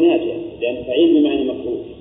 مناجاة لأن فعيل بمعنى مفعول.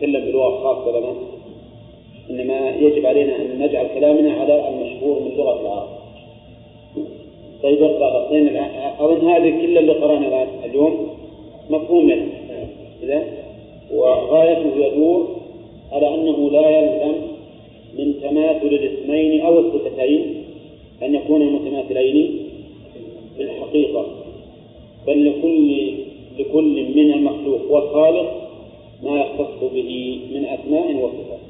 نتكلم بلغة خاصة لنا إنما يجب علينا أن نجعل كلامنا على المشهور من لغة العرب. طيب الرابطين الآن أظن هذه كل اللي قرأنا اليوم مفهوم لنا. إذا وغايته يدور على أنه لا يلزم من تماثل الاسمين أو الصفتين أن يكونا متماثلين في الحقيقة بل لكل لكل من المخلوق والخالق ما يختص به من أسماء وصفات.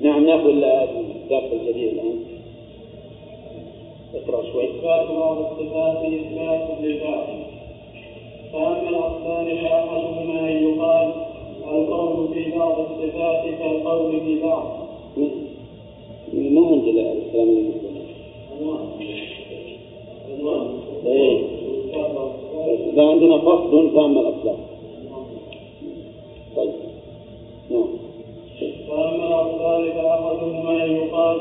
نعم ناخذ الدرس الجديد الآن. اقرأ شوي. إثبات بعض الصفات إثبات لبعض. فأما الأقسام فأحدهما أن يقال القول في بعض الصفات كالقول في بعض. ما عندي الكلام اللي إيه. عندنا فصل فأما الأقسام وأما الثالث احدهما ان يقال.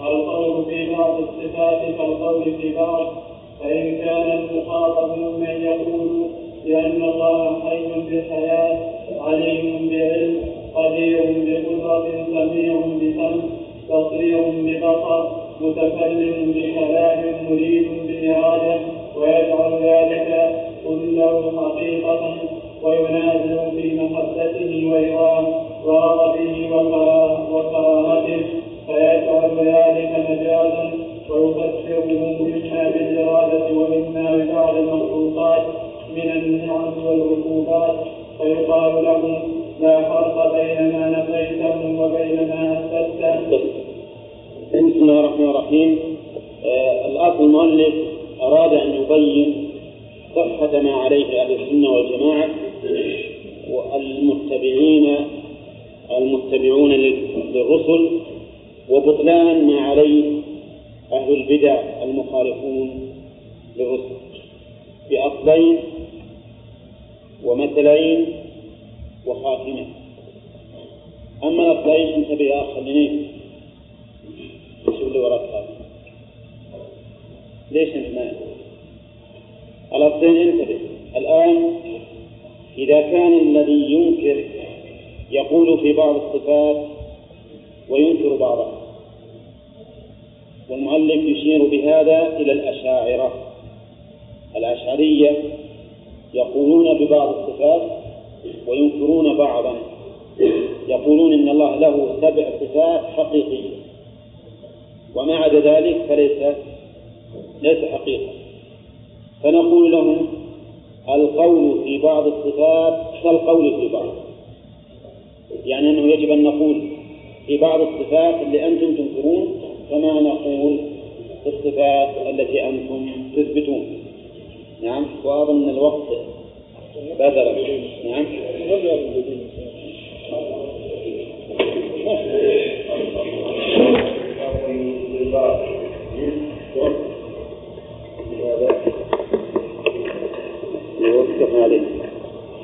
القول في بعض الصفات كالقول في بعض. فإن كان المخاطب ممن يقول لأن الله حي بالحياة عليم بعلم قدير بقدرة سميع بسمع بصير ببصر متكلم بكلام مريد بإرادة ويجعل ذلك كله حقيقة وينازع في محبته وإرادته. ورغبه وكراهته فيجعل ذلك مجازا ويفسره مما بالإرادة ومما ببعض المخلوقات من النعم والعقوبات فيقال له لا فرق بين ما نفيته وبين ما أثبته. بسم الله الرحمن الرحيم آه الأصل المؤلف أراد أن يبين صحة ما عليه أهل السنة والجماعة والمتبعين المتبعون للرسل وبطلان ما عليه أهل البدع المخالفون للرسل. بأصلين ومثلين وخاتمة أما الأصلين انتبه يا خليني شوف اللي وراك ليش أنت ما؟ الأصلين انتبه الآن إذا كان الذي ينكر يقول في بعض الصفات وينكر بعضها. والمؤلف يشير بهذا إلى الأشاعرة. الأشعرية يقولون ببعض الصفات وينكرون بعضا. يقولون إن الله له سبع صفات حقيقية. وما عدا ذلك فليس ليس حقيقة. فنقول لهم القول في بعض الصفات كالقول في بعض. يعني أنه يجب أن نقول في بعض الصفات اللي أنتم تنكرون كما نقول في الصفات التي أنتم تثبتون. نعم وأظن الوقت بذل. نعم.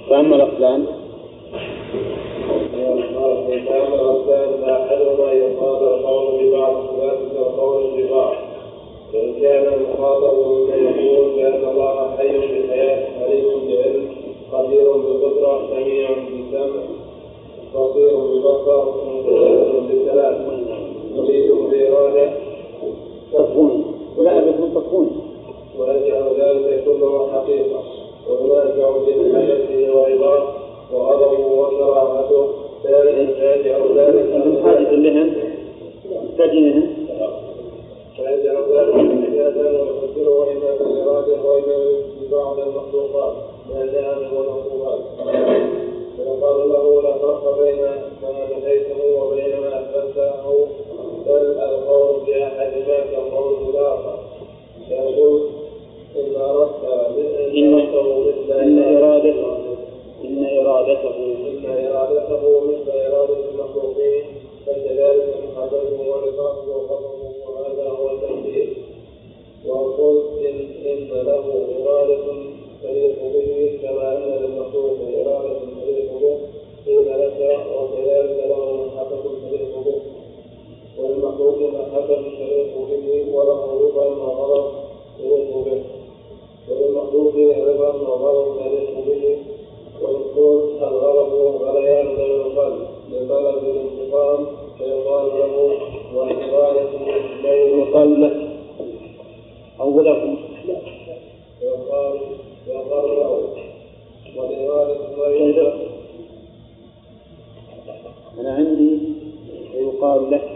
فأما الأقلام فأما الأقلام فأحدهما يقال القول ببعض الصفات كالقول ببعض فإن كان المخاطب ممن يقول بأن الله حي بحياة عليم بعلم قدير بقدرة سميع بسمع بصير ببصر متكلم بكلام مريد بإرادة تكون لا أبدا تكون ويجعل ذلك كله حقيقة. وينازع بحاجته ورضاه وغضبه وكراهته من حاجة لهم واما ببعض المخلوقات من النعم والعقوبات فيقال له لا فرق بين ما نفيته وبين ما اثبته بل القول باحدهما كالقول بالاخر فيقول ان اردت إن مثل إن إرادته إن إرادته إن إرادته مثل إرادة المخلوقين فكذلك محبته ورضاه وغضبه وهذا هو التنبيه وقل إن إن له إرادة تليق به كما أن للمخلوق إرادة تليق به قيل لك وكذلك له محبة تليق به. وللمخلوق محبة تليق به وله رضا وغضب تليق به. وللمخلوق رضا وغضب تليق ويكون الغضب غليان بين القلب. لطلب الانتقام فيقال له والإرادة بين له أو لكم فيقال يقال له والإرادة أنا عندي يقال لك.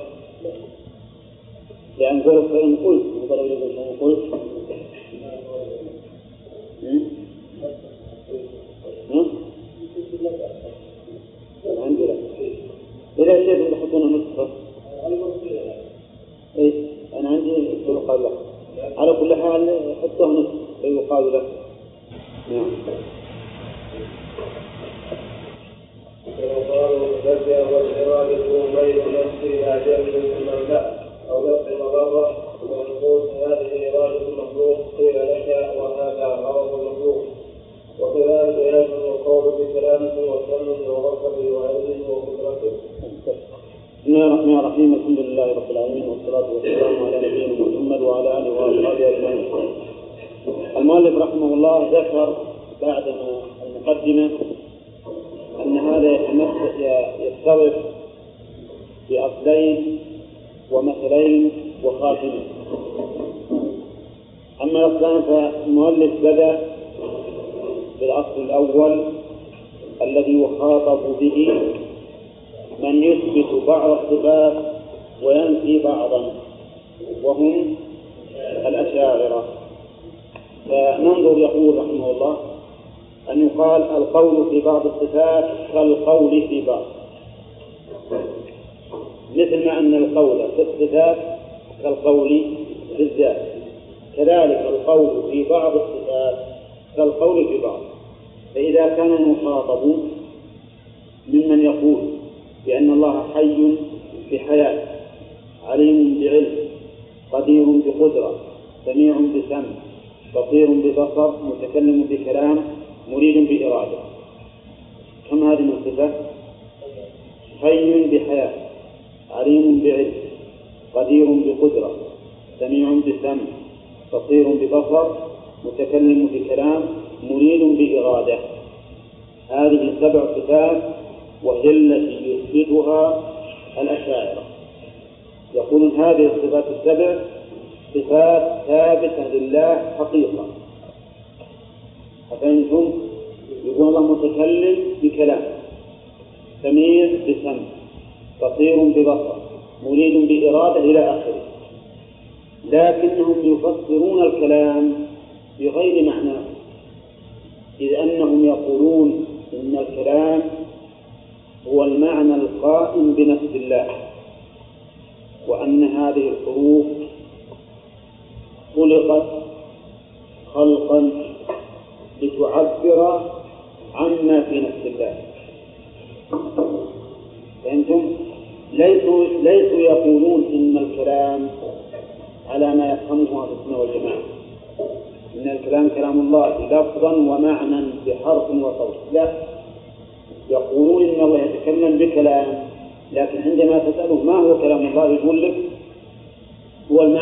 لأن قلت فإن قلت لك فإن قلت. إذا شيء يحطون نصفه إيه أنا عندي يقال لك على كل حال حطه نصف. فيقال لك نعم. فيقال تبدأ والإرادة بين نفسي أجل من لا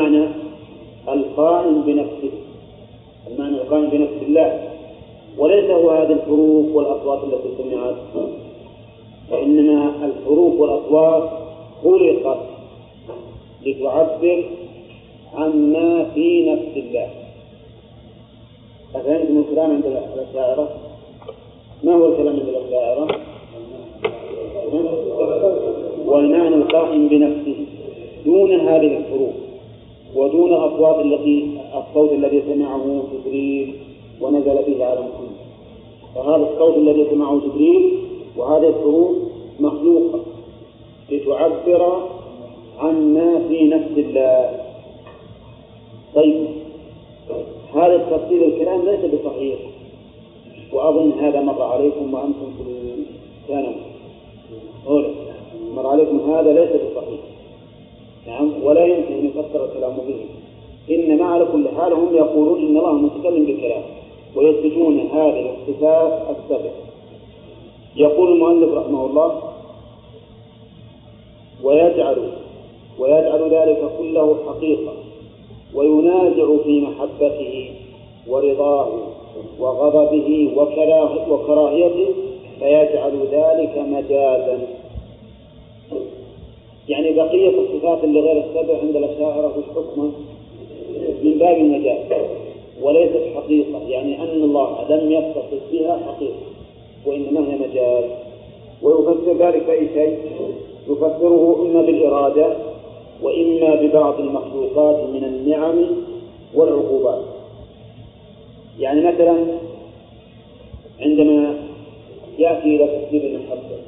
المعنى القائم بنفسه. المعنى القائم بنفس الله. وليس هو هذه الحروف والأصوات التي سمعت. وإنما الحروف والأصوات خلقت لتعبر عما في نفس الله. أفهمتم الكلام عند الأشاعرة؟ ما هو الكلام عند الأشاعرة؟ والمعنى القائم بنفسه دون هذه الحروف. ودون الأصوات التي الصوت الذي سمعه جبريل ونزل به على محمد فهذا الصوت الذي سمعه جبريل وهذه الحروف مخلوقة لتعبر عما في نفس الله. طيب هذا التفصيل الكلام ليس بصحيح وأظن هذا مر عليكم وأنتم في الثانوي. مر عليكم هذا ليس بصحيح. نعم ولا يمكن أن يفسر الكلام به. إنما على كل حال هم يقولون إن الله متكلم بالكلام ويثبتون هذه الصفات السبع يقول المؤلف رحمه الله ويجعل ويجعل ذلك كله حقيقة وينازع في محبته ورضاه وغضبه وكراهيته فيجعل ذلك مجازا يعني بقية الصفات اللي غير السبع عند الأشاعرة في الحكم من باب المجاز وليست حقيقة. يعني أن الله لم يتصف بها حقيقة وإنما هي مجاز. ويفسر ذلك بأي شيء؟ يفسره إما بالإرادة وإما ببعض المخلوقات من النعم والعقوبات. يعني مثلا عندما يأتي إلى تفسير المحبة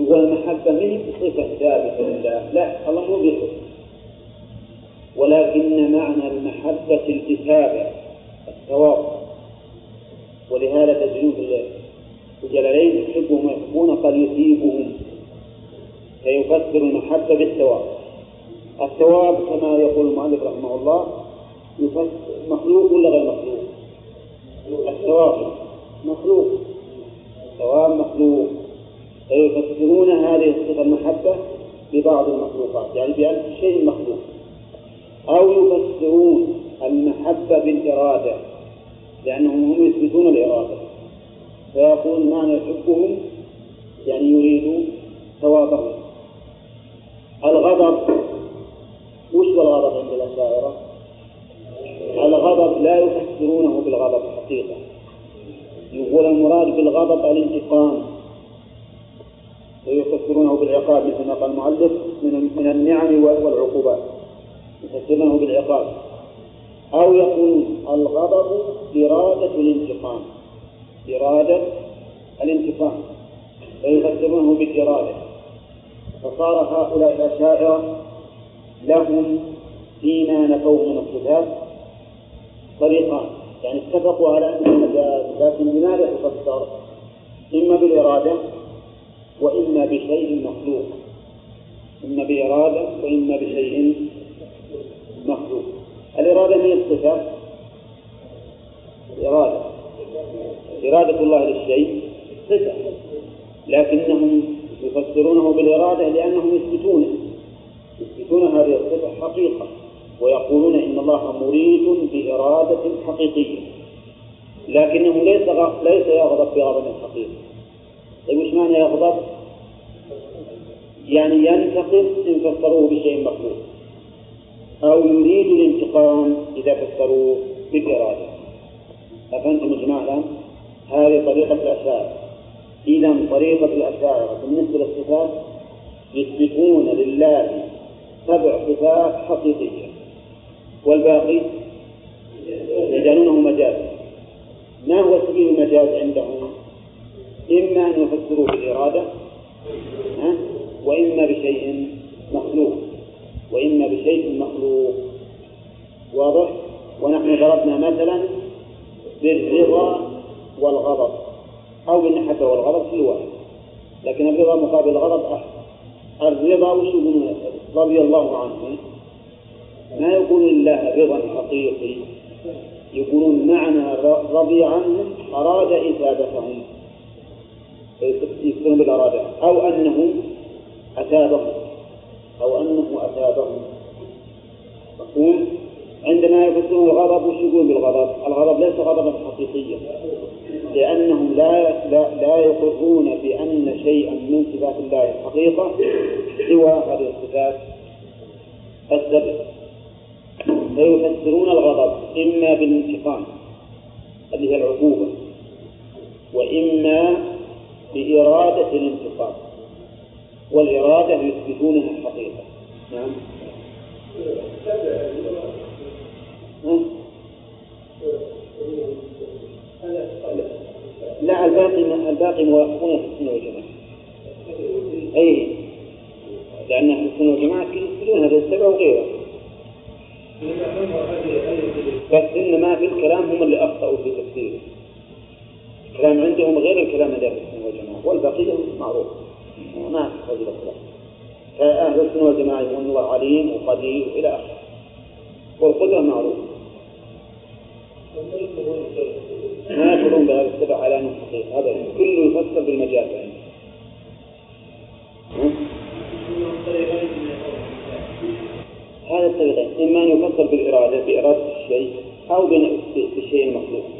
يقول المحبة من صفة ثابتة لله. لا الله مو بصفة ولكن معنى المحبة الإثابة الثواب ولهذا تجدون في الجلالين يحبهم ويحبون قد يثيبهم فيفسر المحبة بالثواب الثواب كما يقول المؤلف رحمه الله يفسر مخلوق ولا غير مخلوق؟ الثواب مخلوق. الثواب مخلوق. فيفسرون هذه الصفة المحبة ببعض المخلوقات يعني بأن شيء مخلوق. أو يفسرون المحبة بالإرادة لأنهم هم يثبتون الإرادة. فيقول معنى يحبهم يعني يريد ثوابهم. الغضب وش الغضب عند الأشاعرة؟ الغضب لا يفسرونه بالغضب حقيقة. يقول المراد بالغضب الغضب الانتقام. بالعقاب مثل ما قال المؤلف من من النعم والعقوبات. يفسرونه بالعقاب. أو يقولون الغضب إرادة الانتقام. إرادة الانتقام. فيفسرونه بالإرادة. فصار هؤلاء الأشاعرة لهم فيما نفوه من الصفات طريقان. يعني اتفقوا على أنه مجاز لكن لماذا تفسر؟ إما بالإرادة وإما بشيء مخلوق. إما بإرادة وإما بشيء مخلوق. الإرادة هي الصفة الإرادة. إرادة الله للشيء صفة. لكنهم يفسرونه بالإرادة لأنهم يثبتونه. يثبتون هذه الصفة حقيقة. ويقولون إن الله مريد بإرادة حقيقية. لكنه ليس ليس يغضب بغضب حقيقي طيب وش معنى يغضب؟ يعني ينتقم إن فسروه بشيء مخلوق أو يريد الانتقام إذا فسروه بالإرادة أفهمتم يا جماعة؟ هذه طريقة الأشاعرة إذا طريقة الأشاعرة بالنسبة للصفات يثبتون لله سبع صفات حقيقية والباقي يجعلونه مجازا ما هو سبيل المجاز عندهم؟ إما أن يفسروه بالإرادة وإما بشيء مخلوق. وإما بشيء مخلوق. واضح؟ ونحن ضربنا مثلا بالرضا والغضب. أو بالمحبة والغضب كل واحد لكن الرضا مقابل الغضب أحسن الرضا وش يقولون رضي الله عنه. ما يقولون الله رضا حقيقي؟ يقولون معنى رضي عنهم أراد إثابتهم. يكون بالإرادة. أو أنه أثابهم. أو أنه أثابهم. مفهوم؟ عندما يفسرون الغضب وش يقول بالغضب؟ الغضب ليس غضبا حقيقيا. لأنهم لا لا, لا يقرون بأن شيئا من صفات الله الحقيقة سوى هذه الصفات السبع فيفسرون الغضب إما بالانتقام اللي هي العقوبة وإما بإرادة الانتقام. والإرادة يثبتونها الحقيقة نعم. لا الباقي الباقي موافقون في السنة والجماعة. أي لأن في السنة والجماعة يثبتون هذه السبع وغيرها بس إنما في الكلام هم اللي أخطأوا في تفسيره. الكلام عندهم غير الكلام الذي في السنة والجماعة والبقية معروف. ما في هذه الأخلاق فأهل السنة والجماعة يقولون الله عليم وقدير إلى آخره. والقدرة معروفة ما يقولون بهذا السبع على حقيقة. هذا كله يفسر بالمجاز يعني. هذا الطريقين. إما أن يفسر بالإرادة بإرادة الشيء أو بالشيء المخلوق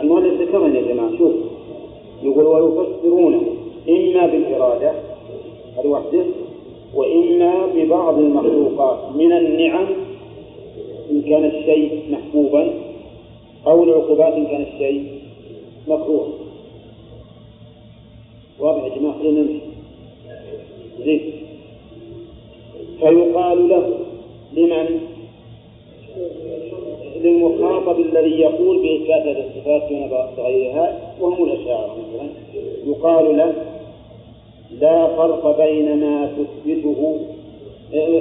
المؤلف ذكرنا يا جماعة شوف. يقول ويفسرونه إما بالإرادة وحده وإما ببعض المخلوقات من النعم إن كان الشيء محبوبا أو العقوبات إن كان الشيء مكروها واضح يا جماعة خلينا نمشي. زين. فيقال له لمن؟ للمخاطب الذي يقول بإثبات هذه الصفات دون غيرها وهم الأشاعرة مثلا يقال له لا فرق بين ما تثبته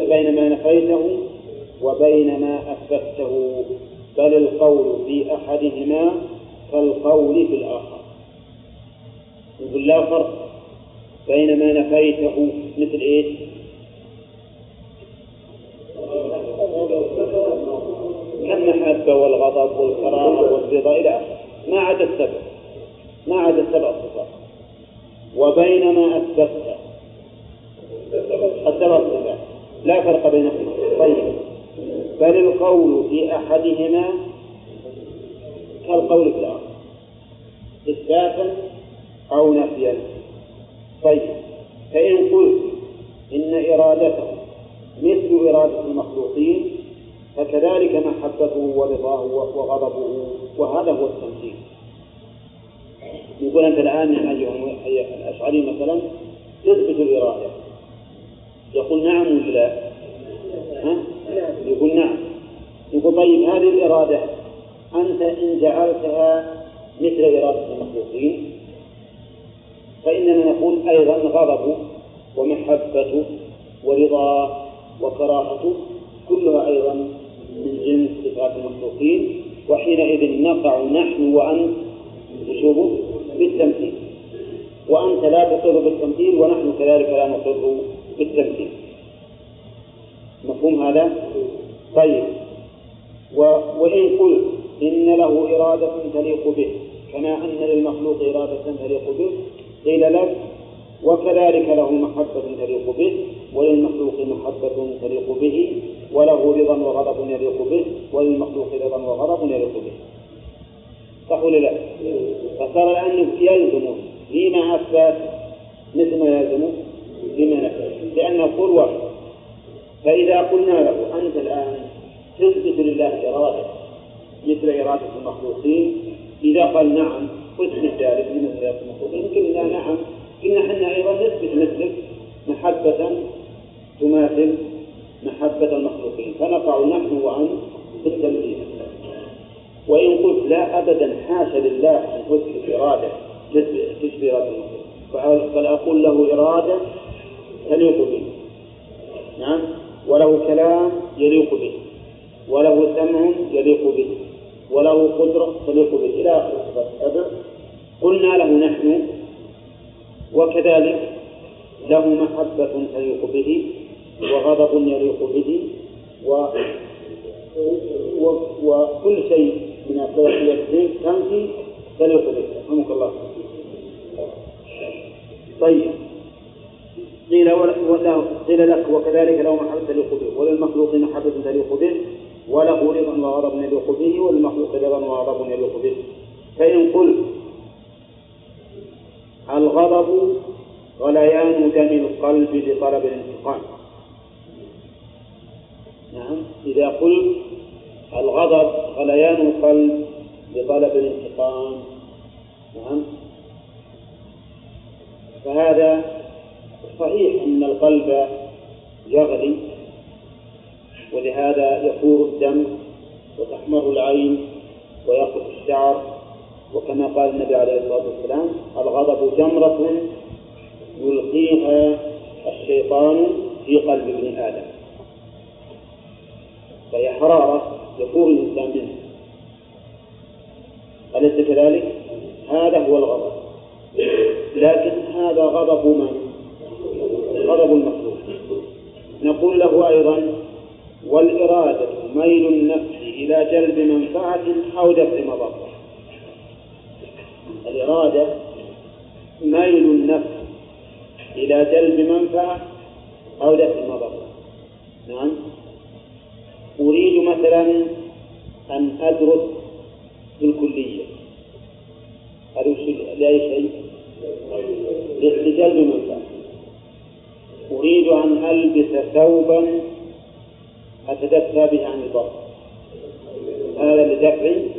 بين ما نفيته وبين ما أثبته بل القول في أحدهما كالقول في الآخر يقول لا فرق بين ما نفيته مثل إيش؟ كالمحبة والغضب والكراهة والرضا إلى آخره. ما عدا السبع. ما عدا السبع صفات. وبين ما أثبته السبع صفات. لا فرق بينهما. طيب. بل القول في أحدهما كالقول في الآخر. إثباتا أو نفيا. طيب. فإن قلت إن إرادته مثل إرادة المخلوقين فكذلك محبته ورضاه وغضبه وهذا هو التمثيل يقول أنت الآن أيها الأشعري مثلا تثبت الإرادة يقول نعم ولا لا؟ ها؟ يقول نعم يقول طيب هذه الإرادة أنت إن جعلتها مثل إرادة المخلوقين فإننا نقول أيضا غضب ومحبة ورضا وكراهة كلها أيضا من جنس صفات المخلوقين وحينئذ نقع نحن وأنت وشوفوا بالتمثيل. وأنت لا تقر بالتمثيل ونحن كذلك لا نقر بالتمثيل. مفهوم هذا؟ طيب. و... وإن قلت إن له إرادة تليق به كما أن للمخلوق إرادة تليق به قيل لك وكذلك له محبة تليق به وللمخلوق محبة تليق به وله رضا وغضب يليق به وللمخلوق رضا وغضب يليق به. ولا لا؟ فصار الآن يلزم فيما أثبت؟ مثل ما يلزم. فيما نفى لأن القول واحد. فإذا قلنا له أنت الآن تثبت لله إرادة مثل إرادة المخلوقين إذا قال نعم اثبت ذلك من إرادة المخلوقين قلنا نعم قلنا إحنا أيضا نثبت مثلك محبة تماثل محبة المخلوقين. فنقع نحن وأنت في التمثيل. وإن قلت لا أبدا حاشا لله أن تثبت إرادة تشبه إرادة المخلوق. بل أقول له إرادة تليق به. نعم؟ وله كلام يليق به. وله سمع يليق به. وله قدرة تليق به. إلى آخر قلنا له نحن وكذلك له محبة تليق به وغضب يليق به و وكل شيء من الصلاحيتين تنفي تليق به. رحمك الله. طيب. قيل وله قيل لك وكذلك له محبة تليق به. وللمخلوق محبة تليق به. وله رضا وغضب يليق به. وللمخلوق رضا وغضب يليق به. فإن قلت الغضب غليان دم القلب لطلب الانتقام. نعم إذا قلت الغضب غليان القلب لطلب الانتقام. نعم. فهذا صحيح أن القلب يغلي ولهذا يفور الدم وتحمر العين ويقف الشعر. وكما قال النبي عليه الصلاة والسلام الغضب جمرة يلقيها الشيطان في قلب ابن آدم. فهي حرارة يفور الإنسان منها. أليس كذلك؟ هذا هو الغضب. لكن هذا غضب من؟ غضب المخلوق. نقول له أيضا والإرادة ميل النفس إلى جلب منفعة أو دفع مضرة الإرادة ميل النفس إلى جلب منفعة أو دفع مضرة نعم. أريد مثلا أن أدرس في الكلية أدرس لأي شيء؟ لجلب منفعة أريد أن ألبس ثوبا أتدفى به عن الضر هذا لدفع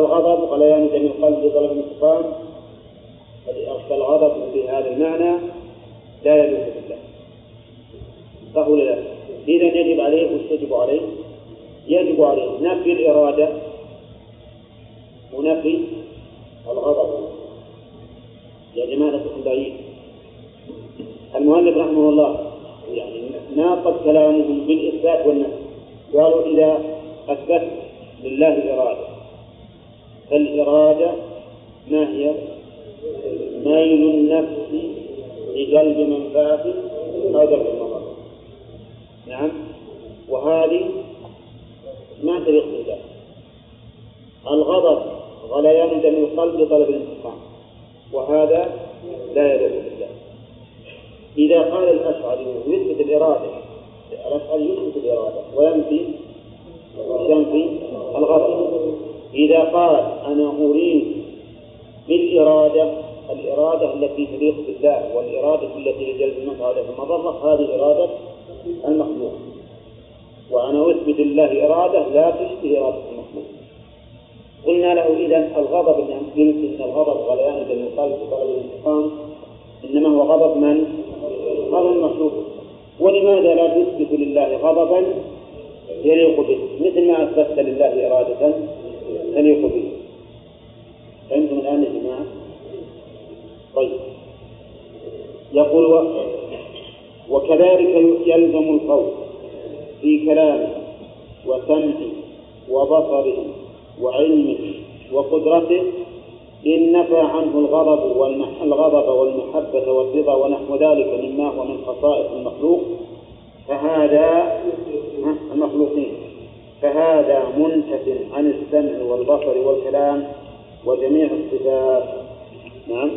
الغضب غليان دم القلب بطلب الانتقام فالغضب بهذا المعنى لا يليق بالله. صح ولا لا؟ إذا يجب عليه وش يجب عليه؟ يجب عليه نفي الإرادة ونفي الغضب. يا جماعة بعيد. المؤلف رحمه الله يعني ناقض كلامهم بالإثبات والنفي. قالوا إذا أثبت لله إرادة. فالإرادة ما هي؟ ميل النفس لجلب منفعة أو دفع المضرة نعم. وهذه ما تليق بالله الغضب غليان دم القلب بطلب الانتقام. وهذا لا يليق بالله إذا قال الأشعري يثبت الإرادة الأشعري يثبت الإرادة وينفي ينفي الغضب. إذا قال أنا أريد بالإرادة الإرادة التي تليق بالله والإرادة التي لجلب المنفعة المضرة هذه إرادة المخلوق. وأنا أثبت لله إرادة لا تشبه إرادة المخلوق. قلنا له إذا الغضب قلت إن الغضب غليان بين القلب وطلب الانتقام إنما هو غضب من؟ غضب المخلوق. ولماذا لا تثبت لله غضبا يليق به؟ مثل ما أثبت لله إرادة تليق به فهمتم الآن يا جماعة؟ طيب. يقول و... وكذلك يلزم القول في كلامه وسمعه وبصره وعلمه وقدرته إن نفى عنه الغضب والمح... الغضب والمحبة والرضا ونحو ذلك مما هو من خصائص المخلوق فهذا المخلوقين. فهذا منتف عن السمع والبصر والكلام وجميع الصفات. نعم.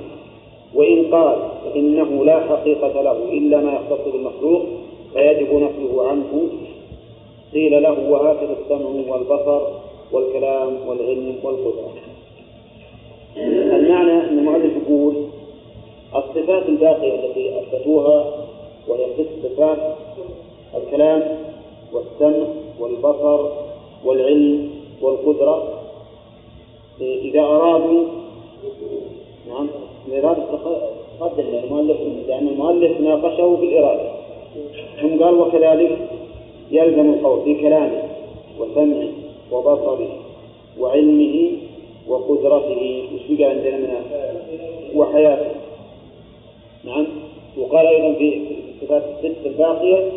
وإن قال إنه لا حقيقة له إلا ما يختص بالمخلوق فيجب نفيه عنه. قيل له وهكذا السمع والبصر والكلام والعلم والقدرة. المعنى أن المؤلف يقول الصفات الباقية التي أثبتوها وهي ست صفات الكلام والسمع والبصر والعلم والقدرة. إذا أرادوا نعم الإرادة قدم المؤلف لأن المؤلف ناقشه في الإرادة ثم قال وكذلك يلزم القول في كلامه وسمعه وبصره وعلمه وقدرته. وش بقى عندنا من وحياته؟ نعم وقال أيضا في الصفات الست الباقية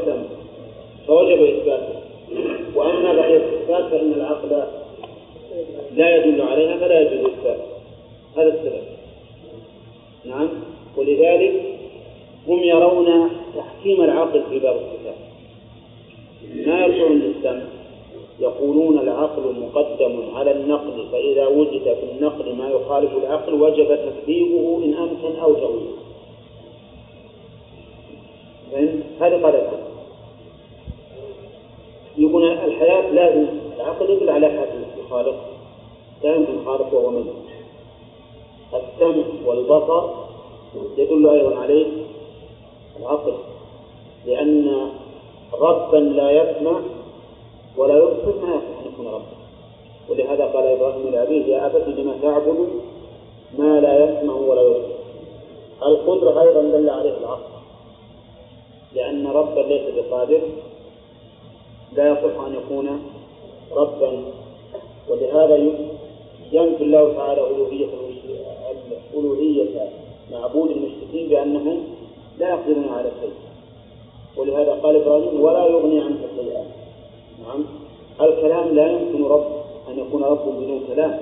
والسمع فوجب اثباتها وأما بقية الصفات فإن العقل لا يدل عليها فلا يجوز اثباتها هذا السبب. نعم. ولذلك هم يرون تحكيم العقل في باب الصفات. ما يرجعون للسمع يقولون العقل مقدم على النقل فإذا وجد في النقل ما يخالف العقل وجب تكذيبه إن أمكن أو تأويله هذه قاعدة. الحياة لازم العقل يدل على حد الخالق لا يمكن خالق وهو ميت السمع والبصر يدل أيضا عليه العقل. لأن ربا لا يسمع ولا يبصر ما يصح أن يكون ربا. ولهذا قال إبراهيم لأبيه يا أبت لما تعبد ما لا يسمع ولا يبصر. القدرة أيضا دل عليه العقل. لأن ربا ليس بقادر لا يصح أن يكون ربا. ولهذا ينفي الله تعالى ألوهية ألوهية معبود المشركين بأنهم لا يقدرون على شيء ولهذا قال إبراهيم ولا يغني عنك شيئا. نعم. الكلام لا يمكن رب أن يكون رب بدون كلام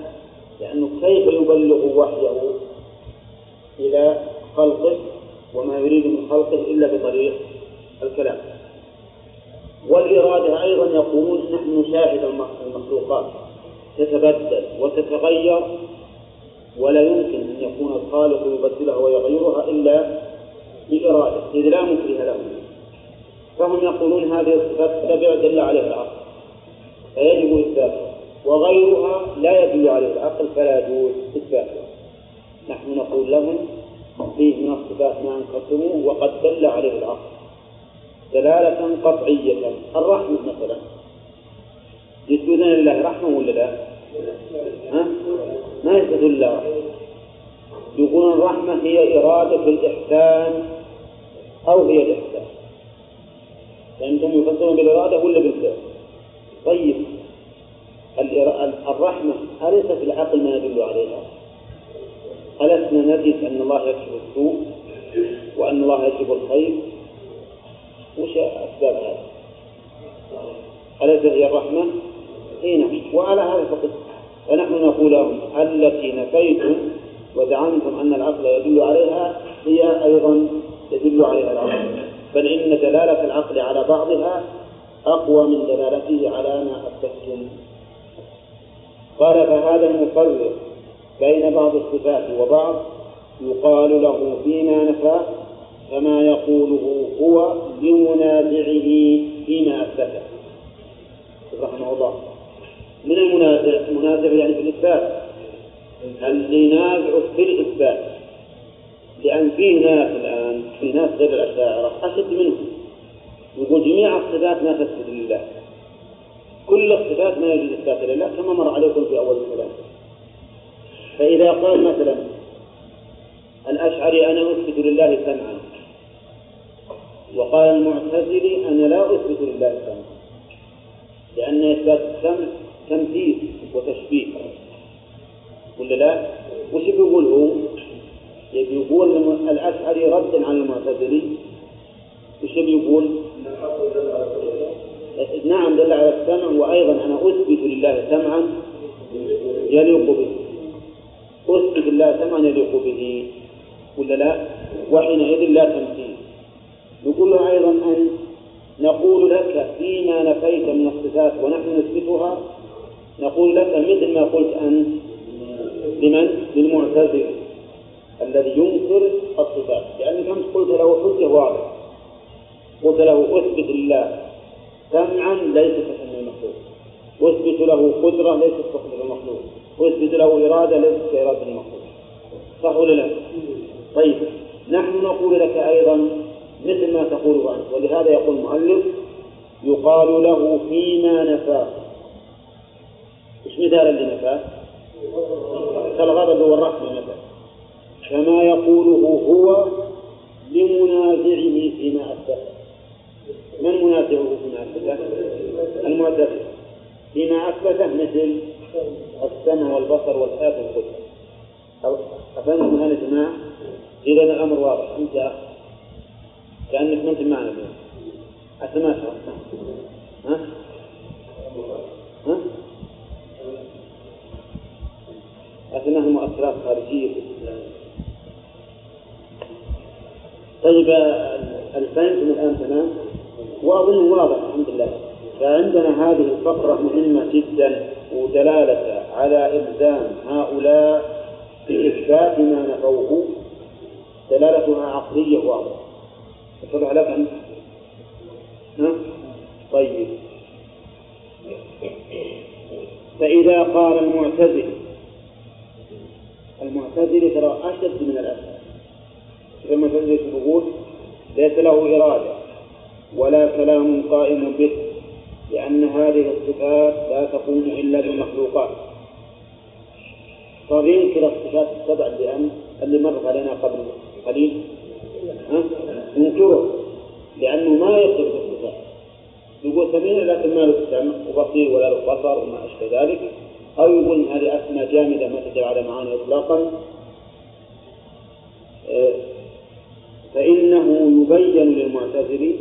لأنه كيف يبلغ وحيه إلى خلقه وما يريد من خلقه إلا بطريق الكلام؟ والإرادة أيضا يقولون نحن نشاهد المخلوقات. تتبدل وتتغير ولا يمكن أن يكون الخالق يبدلها ويغيرها إلا بإرادة. إذ لا مكره له فهم يقولون هذه الصفات السبع دل عليها العقل. فيجب إثباتها. وغيرها لا يدل عليه العقل فلا يجوز إثباتها. نحن نقول لهم فيه من الصفات ما انقسموا وقد دل عليه العقل. دلالة قطعية الرحمة مثلا يثبتون لله رحمة ولا لا؟ ها؟ ما يثبتون لله رحمة يقولون الرحمة هي إرادة الإحسان أو هي الإحسان فأنتم يفسرون بالإرادة ولا بالفعل؟ طيب الرحمة أليس في العقل ما يدل عليها؟ ألسنا نجد أن الله يكشف السوء وأن الله يكشف الخير وش أسباب هذا؟ أليس هي الرحمة؟ إي نعم وعلى هذا فقط فنحن نقول لهم التي نفيتم وزعمتم أن العقل يدل عليها هي أيضا يدل عليها العقل بل إن دلالة العقل على بعضها أقوى من دلالته على ما أثبتم قال فهذا المفرق بين بعض الصفات وبعض يقال له فيما نفاه كما يقوله هو لمنازعه فيما أثبته رحمه الله. من المنازع؟ المنازع يعني في الإثبات. اللي ينازع في الإثبات. لأن في ناس الآن في ناس غير الأشاعرة أشد منهم. يقول جميع الصفات ما تثبت لله كل الصفات ما يجوز إثبات لله كما مر عليكم في أول الكلام. فإذا قال مثلا الأشعري أنا أثبت لله سمعا. وقال المعتزلي أنا لا أثبت لله سمعا لأن إثبات السمع تمثيل وتشبيه ولا لا؟ وش بيقول هو؟ يقول الأشعري ردا على المعتزلي وش بيقول؟ نعم دل على السمع وأيضا أنا أثبت لله سمعا يليق به أثبت لله سمعا يليق به ولا لا؟ وحينئذ لا تمثيل يقول له أيضا أن نقول لك فيما نفيت من الصفات ونحن نثبتها نقول لك مثل ما قلت أنت لمن؟ للمعتزل الذي ينكر الصفات. لأنك أنت قلت له حجة واضحة. قلت له أثبت لله سمعا ليس كسمع المخلوق. واثبت له قدرة ليست كقدرة المخلوق. واثبت له إرادة ليست كإرادة المخلوق. صح ولا لا؟ طيب نحن نقول لك أيضا مثل ما تقوله أنت. ولهذا يقول المؤلف يقال له فيما نفاه إيش مثال اللي نفاه؟ كالغضب والرحمة مثلا كما يقوله هو لمنازعه فيما أثبت. من منازعه فيما أثبته؟ المعتزلة. فيما أثبته مثل السمع والبصر والحياة والقدرة. أفهمتم هذا يا جماعة؟ إذا الأمر واضح. أنت كأنك ما أنت معنا اليوم. حتى ما ها؟ ها؟ لكنها مؤثرات خارجية طيب الفهم الآن تمام؟ وأظن واضح الحمد لله. فعندنا هذه الفقرة مهمة جدا ودلالة على إلزام هؤلاء بإثبات ما نفوه. دلالتها عقلية واضحة. اتضح لك أنت؟ ها؟ طيب فإذا قال المعتزل المعتزلة ترى أشد من الأشاعرة المعتزلة يقول ليس له إرادة ولا كلام قائم به لأن هذه الصفات لا تقوم إلا بالمخلوقات صار ينكر الصفات السبع اللي اللي مرت علينا قبل قليل ها؟ ينكره لأنه ما يصدق بالصفات يقول سميع لكن ما له سمع وبصير ولا له بصر وما أشبه ذلك. أو يقول هذه أسماء جامدة ما تدل على معاني إطلاقا. آه، فإنه يبين للمعتزل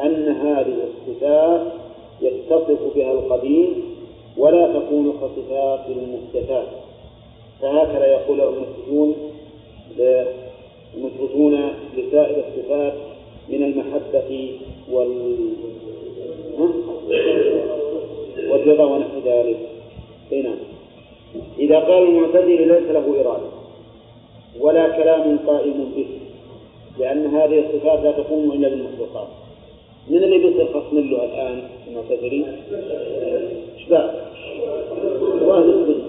أن هذه الصفات يتصف بها القديم ولا تكون كصفات المحدثات. فهكذا يقول المثبتون المثبتون لسائر الصفات من المحبة وال والرضا ونحو ذلك. نعم. إذا قال المعتزل ليس له إرادة ولا كلام قائم به لأن هذه الصفات لا تقوم إلا بالمخلوقات من اللي بيصير خصم له الآن المعتزلي؟ إيش واهل السنة.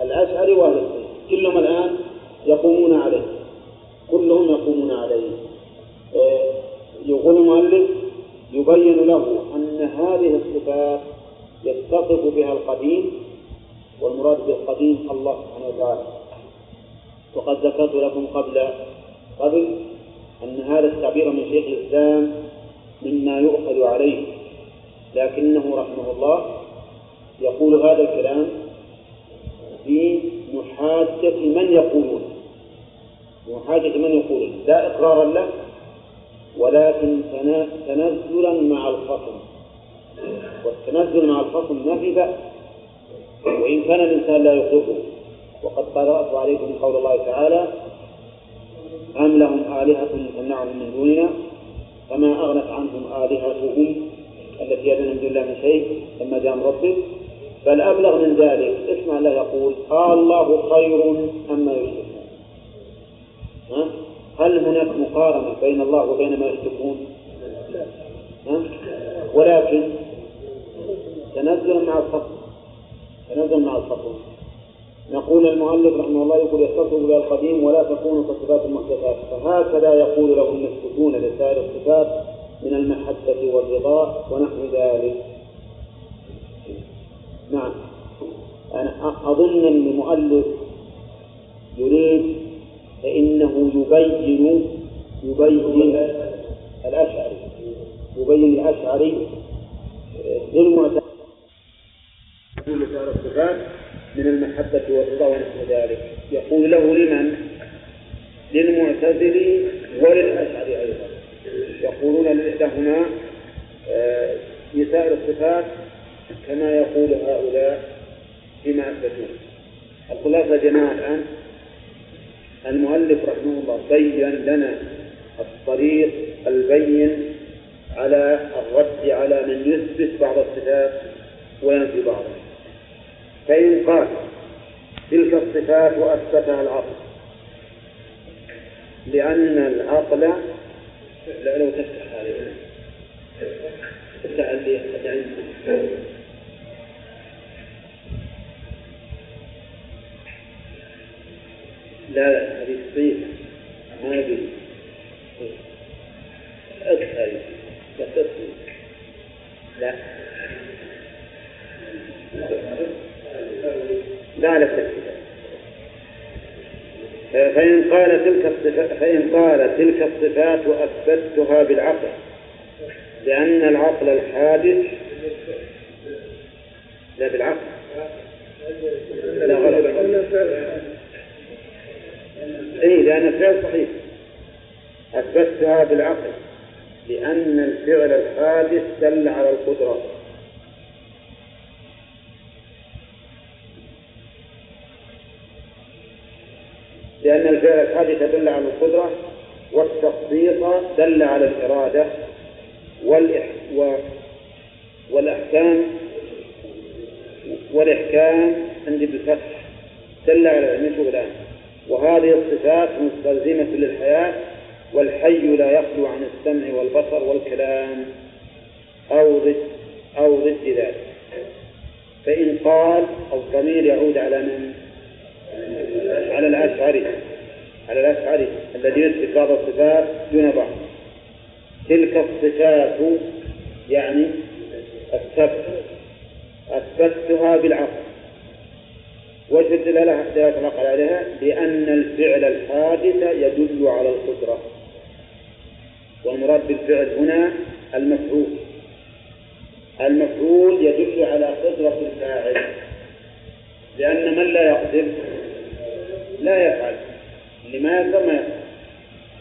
الأشعري واهل السنة. كلهم الآن يقومون عليه. كلهم يقومون عليه. آه، يقول المؤلف يبين له أن هذه الصفات يتصف بها القديم والمراد بالقديم الله سبحانه وتعالى. وقد ذكرت لكم قبل قبل أن هذا التعبير من شيخ الإسلام مما يؤخذ عليه. لكنه رحمه الله يقول هذا الكلام في محاجة من يقولون. محاجة من يقولون لا إقرارا له ولكن تنزلا مع الخصم. والتنزل مع الخصم ما في بأس. وإن كان الإنسان لا يقره وقد قرأت عليكم قول الله تعالى أم لهم آلهة تمنعهم من دوننا فما أغنت عنهم آلهتهم التي يدعون من دون الله من شيء لما جاء ربه. بل أبلغ من ذلك اسمع الله يقول آه الله خير أما يشركون. ها؟ هل هناك مقارنة بين الله وبين ما يشركون؟ ولكن تنزل مع الفصل تنزل مع الفصل نقول المؤلف رحمه الله يقول يختصر إلى القديم ولا تكون كصفات المحدثات فهكذا يقول له المثبتون لسائر الصفات من المحبة والرضا ونحو ذلك. نعم. أنا أظن أن المؤلف يريد فإنه يبين يبين الأشعري يبين الأشعري للمعتقد الصفات من المحبة والرضا ونحو ذلك. يقول له لمن؟ للمعتزل وللأشعري أيضا. يقولون لهما في سائر الصفات كما يقول هؤلاء فيما أثبتوه الخلاصة جماعة الآن المؤلف رحمه الله بين لنا الطريق البين على الرد على من يثبت بعض الصفات وينفي بعضها فإن قال تلك الصفات وأثبتها العقل لأن العقل لو تفتح هذه تفتح اللي لا لا هذه صحيحة ما هذه. أكثر. لا. تسمي لا لا لا فإن قال تلك الصفات فإن قال تلك الصفات وأثبتها بالعقل لأن العقل الحادث لا بالعقل. لا غلط. اي لأن الفعل صحيح. أثبتها بالعقل لأن الفعل الحادث دل على القدرة. لأن الفعل الحادث دل على القدرة والتخصيص دل على الإرادة والإح... و... والأحكام والإحكام عندي بالفتح دل على المشي الآن. وهذه الصفات مستلزمة للحياة والحي لا يخلو عن السمع والبصر والكلام. أو ضد أو ضد ذلك. فإن قال الضمير يعود على من؟ على الأشعري. على الأشعري الذي يثبت بعض الصفات دون بعض. تلك الصفات يعني الثبت أثبتها بالعقل. وجه الدلالة دلالة العقل عليها لأن الفعل الحادث يدل على القدرة. والمراد بالفعل هنا المفعول. المفعول يدل على قدرة الفاعل. لأن من لا يقدر لا يفعل. لما يقدر ما يفعل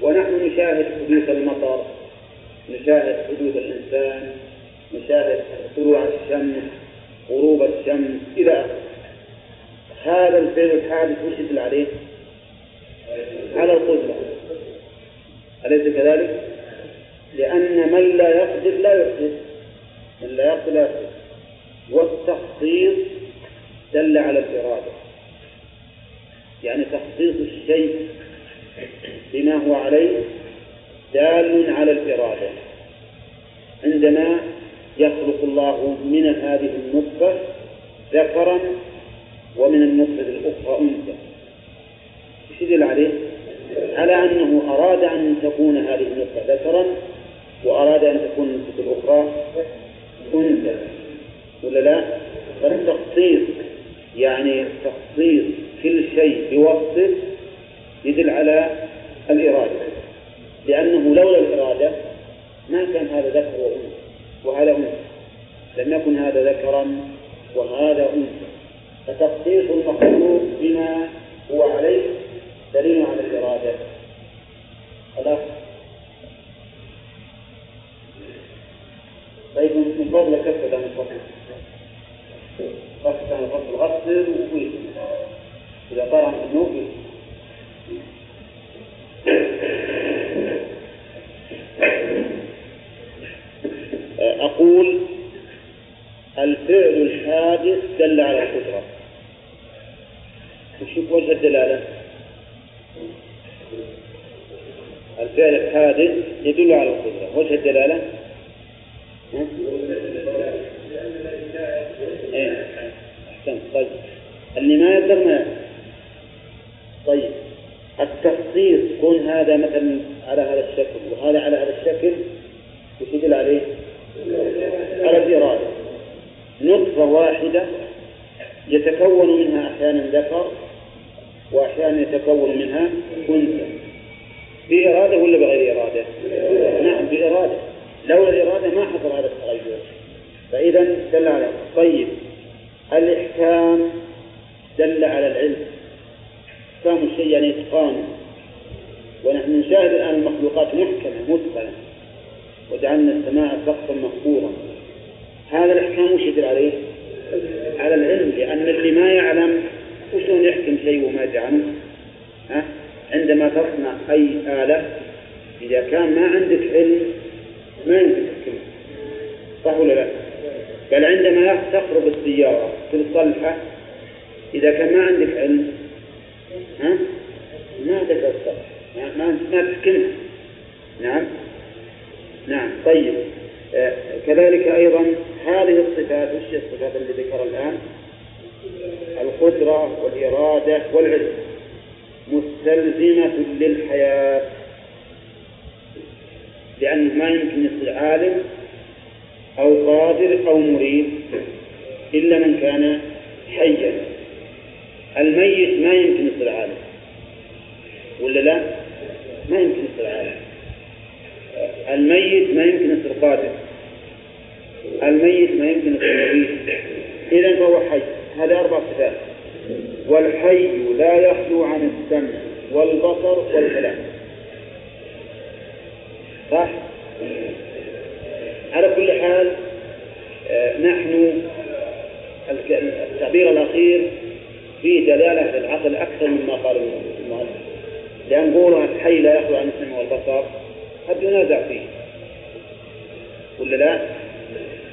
ونحن نشاهد حدوث المطر نشاهد حدوث الإنسان نشاهد طلوع الشمس غروب الشمس إلى آخره. هذا الفعل الحادث وش يدل عليه؟ على القدرة. أليس كذلك؟ لأن من لا يقدر لا يحدث من لا يقدر لا يحدث والتخصيص دل على الإرادة. يعني تخصيص الشيء بما هو عليه دال على الإرادة. عندما يخلق الله من هذه النطفة ذكرا ومن النطفة الأخرى أنثى. إيش يدل عليه؟ على أنه أراد أن تكون هذه النطفة ذكرا وأراد أن تكون النطفة الأخرى أنثى. ولا لا؟ فالتخصيص يعني تخصيص كل شيء بوصفه يدل على الإرادة. لأنه لولا الإرادة ما كان هذا ذكر وأنثى وهذا أنثى. لم يكن هذا ذكرا وهذا أنثى. فتخصيص المخلوق بما هو عليه دليل على الإرادة. خلاص؟ طيب من فضلك كفر عن الفصل غسل عن الفصل غسل وفيه. إذا طار عن الذنوب أقول الفعل الحادث دل على القدرة. وشوف وجه الدلالة. الفعل الحادث يدل على القدرة. وجه الدلالة؟ إيه. أحسنت. طيب. اللي ما يقدر ما طيب. التخصيص كون هذا مثلا على هذا الشكل. وهذا على هذا الشكل. وش يدل عليه؟ على الإرادة. نطفة واحدة يتكون منها أحيانا ذكر. وأحيانا يتكون منها أنثى. بإرادة ولا بغير إرادة؟ نعم بإرادة لولا الإرادة ما حصل هذا التغير. فإذا دل على طيب الإحكام دل على العلم. إحكام الشيء يعني إتقانه ونحن نشاهد الآن المخلوقات محكمة متقنة وجعلنا السماء سقفا مقبورا. هذا الإحكام وش يدل عليه؟ على العلم لأن اللي ما يعلم وشلون يحكم شيء وما يدري؟ ها؟ عندما تصنع أي آلة إذا كان ما عندك علم ما يمكن تحكمها صح ولا لا؟ بل عندما تخرب السيارة تصلحه إذا كان ما عندك علم ها؟ ما تقدر تصلح ما ما تحكمها نعم نعم طيب آه كذلك أيضا هذه الصفات وش الصفات اللي ذكر الآن القدرة والإرادة والعلم مستلزمة للحياة. لأنه ما يمكن يصير عالم أو قادر أو مريد إلا من كان حيا. الميت ما يمكن يصير عالم. ولا لا؟ ما يمكن يصير عالم. الميت ما يمكن يصير قادر. الميت ما يمكن يصير مريد إذا فهو حي. هذه أربع صفات والحي لا يخلو عن السمع والبصر والكلام صح؟ على كل حال آه نحن التعبير الأخير فيه دلالة للعقل أكثر مما قال المؤلف لأن قولها الحي لا يخلو عن السمع والبصر قد ينازع فيه ولا لا؟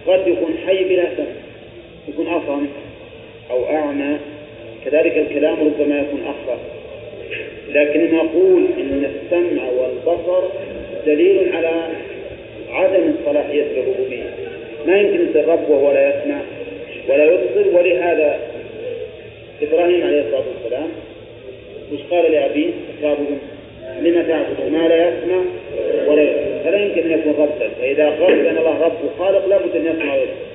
قد يكون حي بلا سمع يكون أصم أو أعمى كذلك الكلام ربما يكون أخر لكن نقول إن السمع والبصر دليل على عدم الصلاحية للربوبية ما يمكن يصير وهو لا يسمع ولا يبصر ولهذا إبراهيم عليه الصلاة والسلام وش قال لأبيه؟ تعبد لما تعبد ما لا يسمع ولا يبصر. فلا يمكن أن يكون ربا. فإذا قال بأن الله رب وخالق لابد أن يسمع ويبصر.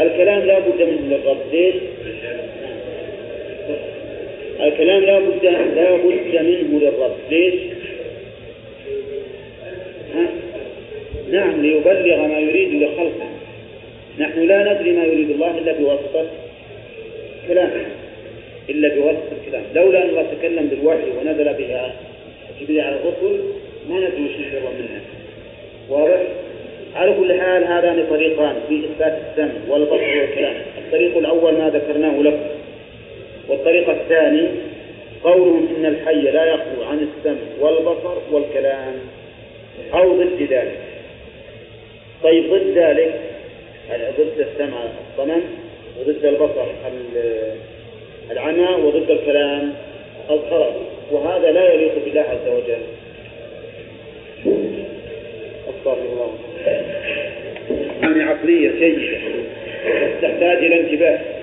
الكلام لا بد منه للرب. ليش؟ الكلام لا بد لا بد منه للرب. ليش؟ ها؟ نعم ليبلغ ما يريد لخلقه. نحن لا ندري ما يريد الله إلا بواسطة كلامه إلا بواسطة الكلام. لولا أن الله تكلم بالوحي ونزل بها جبريل على الرسل ما ندري وش يبغى منها. واضح؟ على كل حال هذان طريقان في إثبات السمع والبصر والكلام. الطريق الأول ما ذكرناه لكم. والطريق الثاني قولهم إن الحي لا يخلو عن السمع والبصر والكلام أو ضد ذلك. طيب ضد ذلك ضد السمع الصمم وضد البصر العمى وضد الكلام الخرج وهذا لا يليق بالله عز وجل. الله. يعني عقلية جيدة تحتاج إلى انتباه.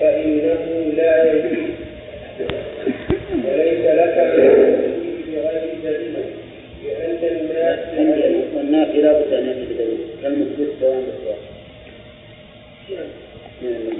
فإنه لا يجوز. وليس لك لأن الناس والناس لا بد أن يأتي بدليل كالمثبت سواء بالسواء اكتبوها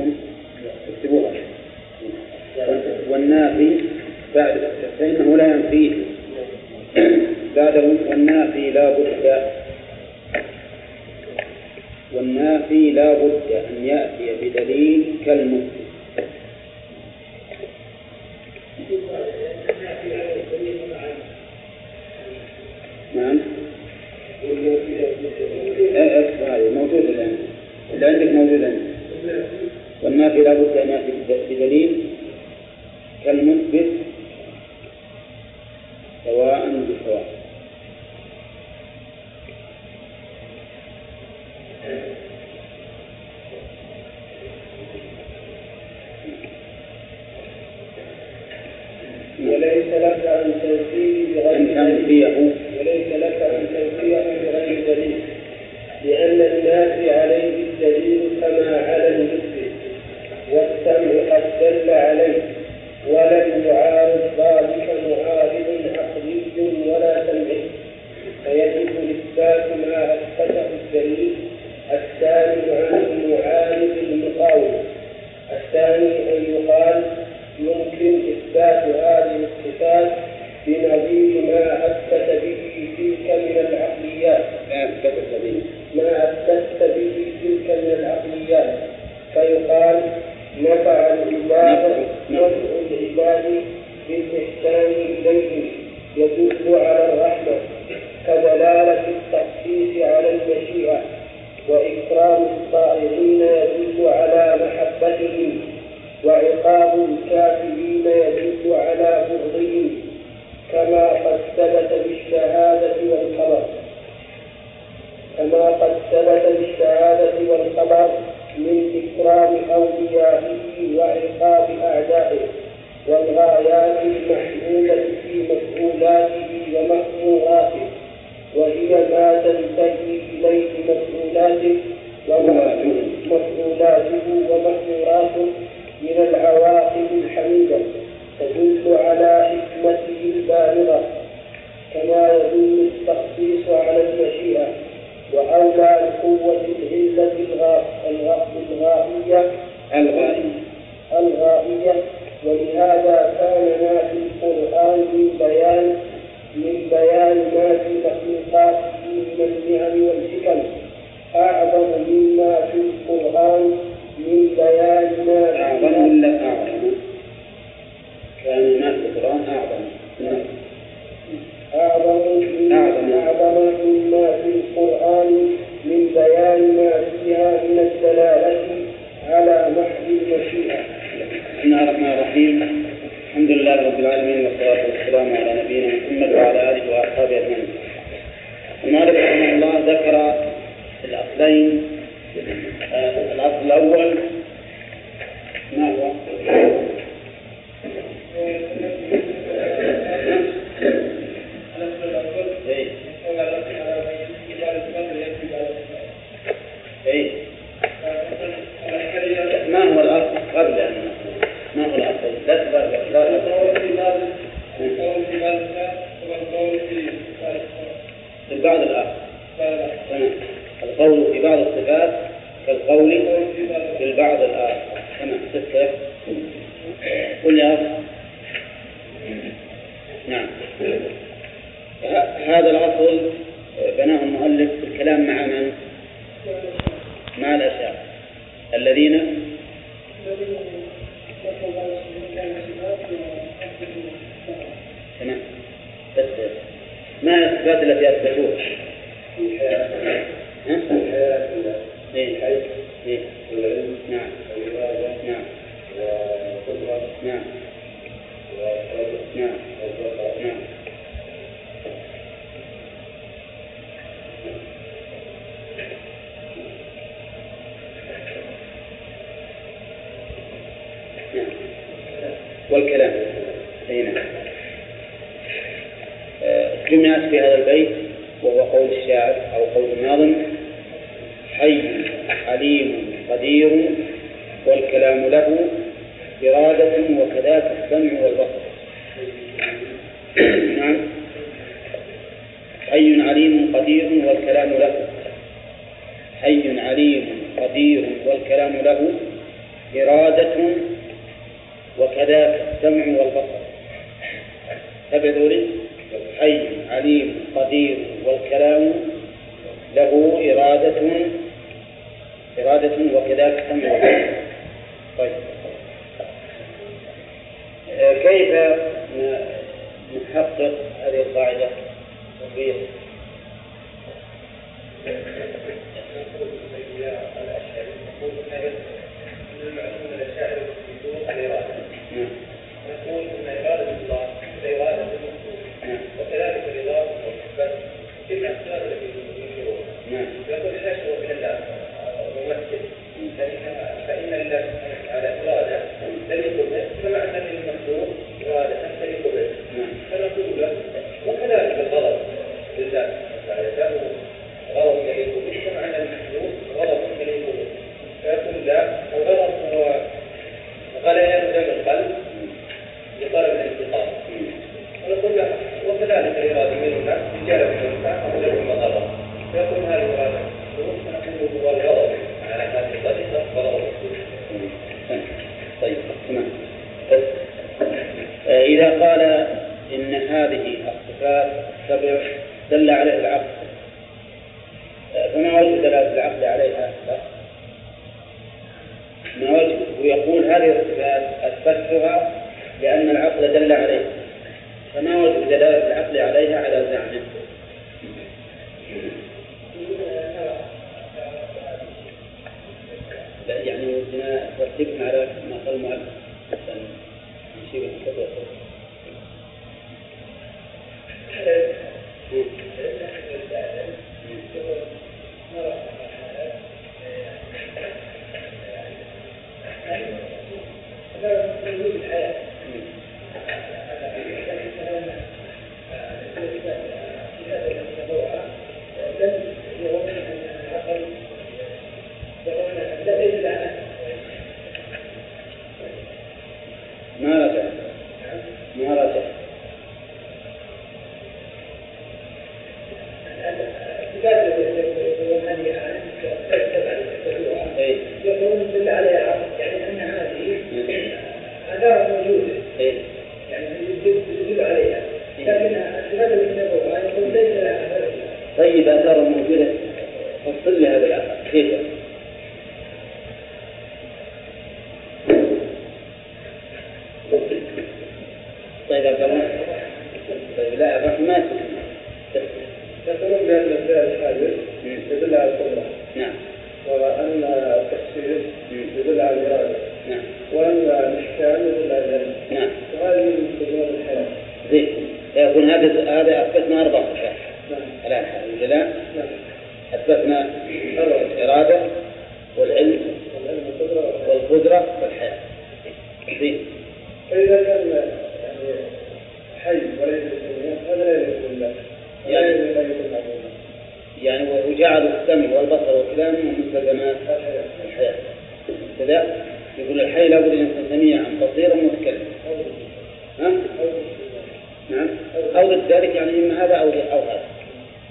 ضد ذلك يعني إما هذا أو أو هذا.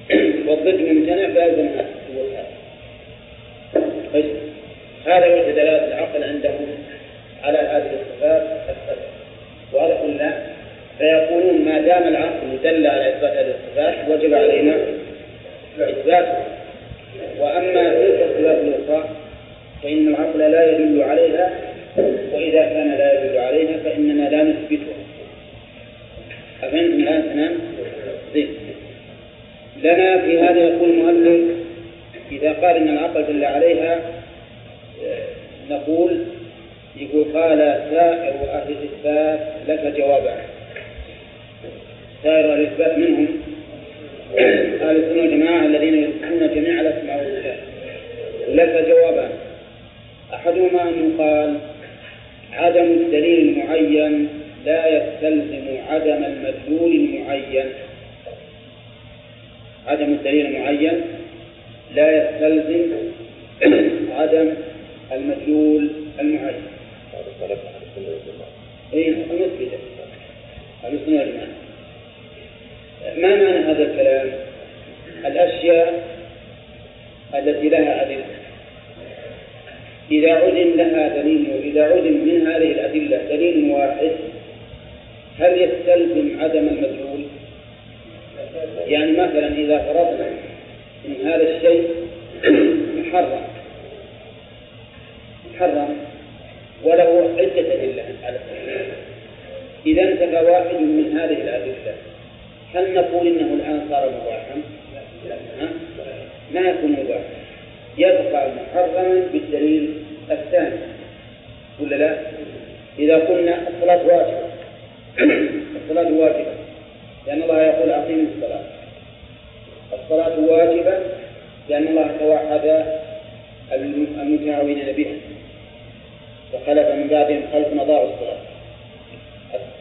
والضد ممتنع فيلزم هذا. طيب. هذا وجه دلالة العقل عندهم على هذه الصفات السبع. وهذا قلنا فيقولون ما دام العقل دل على إثبات هذه الصفات وجب علينا إثباتها وأما تلك الصفات الأخرى فإن العقل لا يدل عليها وإذا كان لا يدل عليها فإننا لا نثبتها أفهمتم الآن؟ تمام؟ زين لنا في هذا يقول المؤلف إذا قال إن العقل دل عليها آه، نقول يقول قال سائر أهل الإثبات لك جوابان. سائر أهل الإثبات منهم أهل السنة والجماعة الذين يثبتون جميع الأسماء والصفات لك جوابان. أحدهما أن يقال عدم الدليل المعين لا يستلزم عدم المدلول المعين. عدم الدليل المعين لا يستلزم عدم المدلول المعين. اي مثبتة السنة ما معنى هذا الكلام؟ الأشياء التي لها أدلة. إذا علم لها دليل إذا علم من هذه الأدلة دليل واحد هل يستلزم عدم المدلول؟ يعني مثلا إذا فرضنا أن هذا الشيء محرم محرم وله عدة أدلة على إذا انتفى واحد من هذه الأدلة هل نقول إنه الآن صار مباحا؟ ما يكون مباح يبقى محرما بالدليل الثاني ولا لا؟ إذا قلنا الصلاة واجبة الصلاة واجبة لأن الله يقول أقيموا الصلاة. الصلاة واجبة لأن الله توعد المتعاونين بها. وخلف من بعدهم خلف أضاعوا الصلاة.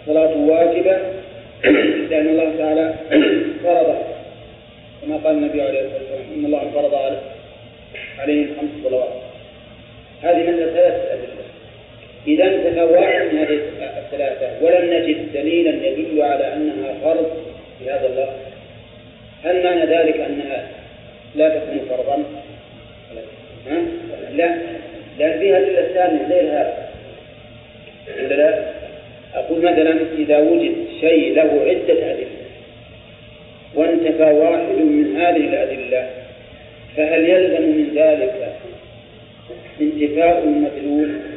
الصلاة واجبة لأن الله تعالى فرض كما قال النبي عليه الصلاة والسلام إن الله فرض عليهم خمس صلوات. هذه من ثلاثة أدلة. إذا واحد من هذه الثلاثة ولم نجد دليلا يدل على أنها فرض في هذا اللفظ هل معنى ذلك أنها لا تكون فرضا؟ ها؟ لا لأن فيها أدلة ثانية غير هذا ولا لا؟ أقول مثلا إذا وجد شيء له عدة أدلة وانتفى واحد من هذه الأدلة فهل يلزم من ذلك انتفاء المدلول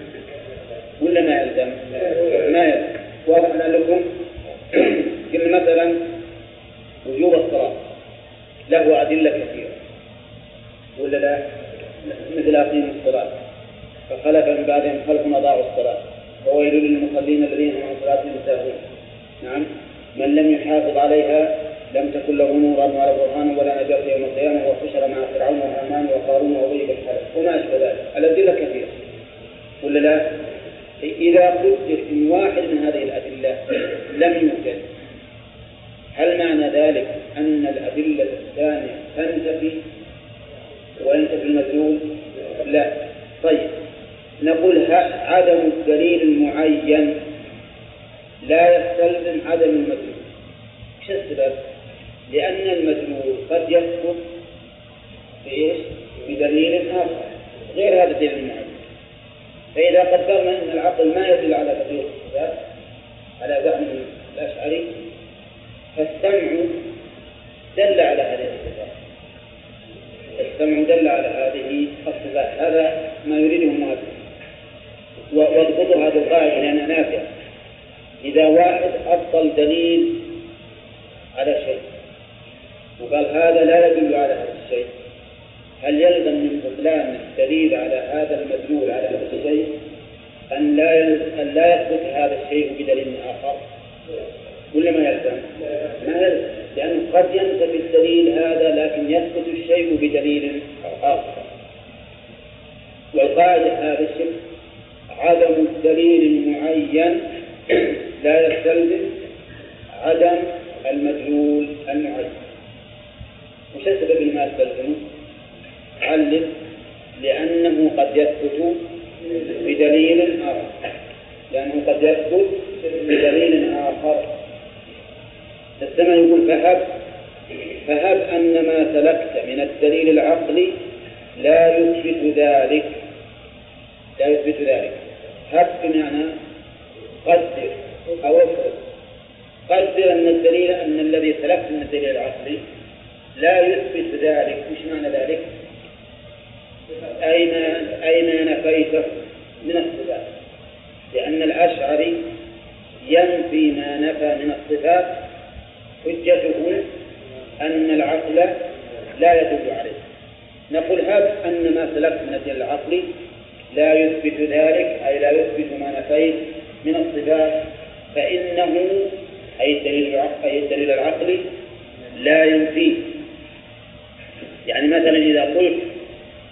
مثلا إذا قلت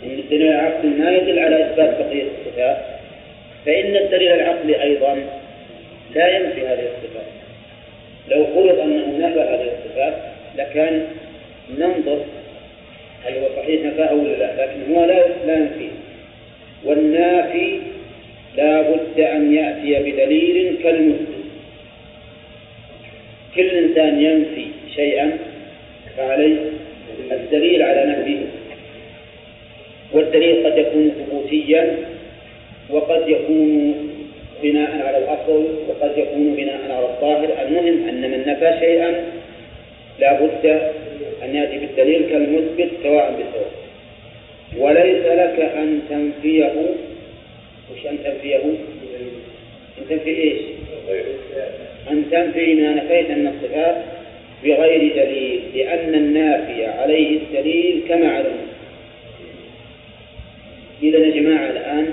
أن الدليل العقلي ما يدل على إثبات بقية الصفات فإن الدليل العقلي أيضا لا ينفي هذه الصفات. لو فرض أنه نفى هذه الصفات لكان ننظر هل هو صحيح نفاه ولا لا لكن هو لا لا ينفيه والنافي لا بد أن يأتي بدليل كالمثبت كل إنسان ينفي شيئا فعليه الدليل على نفيه والدليل قد يكون ثبوتيا وقد يكون بناء على الأصل وقد يكون بناء على الظاهر. المهم أن من نفى شيئا لا بد أن يأتي بالدليل كالمثبت سواء بسواء وليس لك أن تنفيه. وش أن تنفيه؟ أن تنفي إيش؟ أن تنفي ما نفيت من الصفات. بغير دليل لأن النافي عليه الدليل كما علم إذا يا جماعة الآن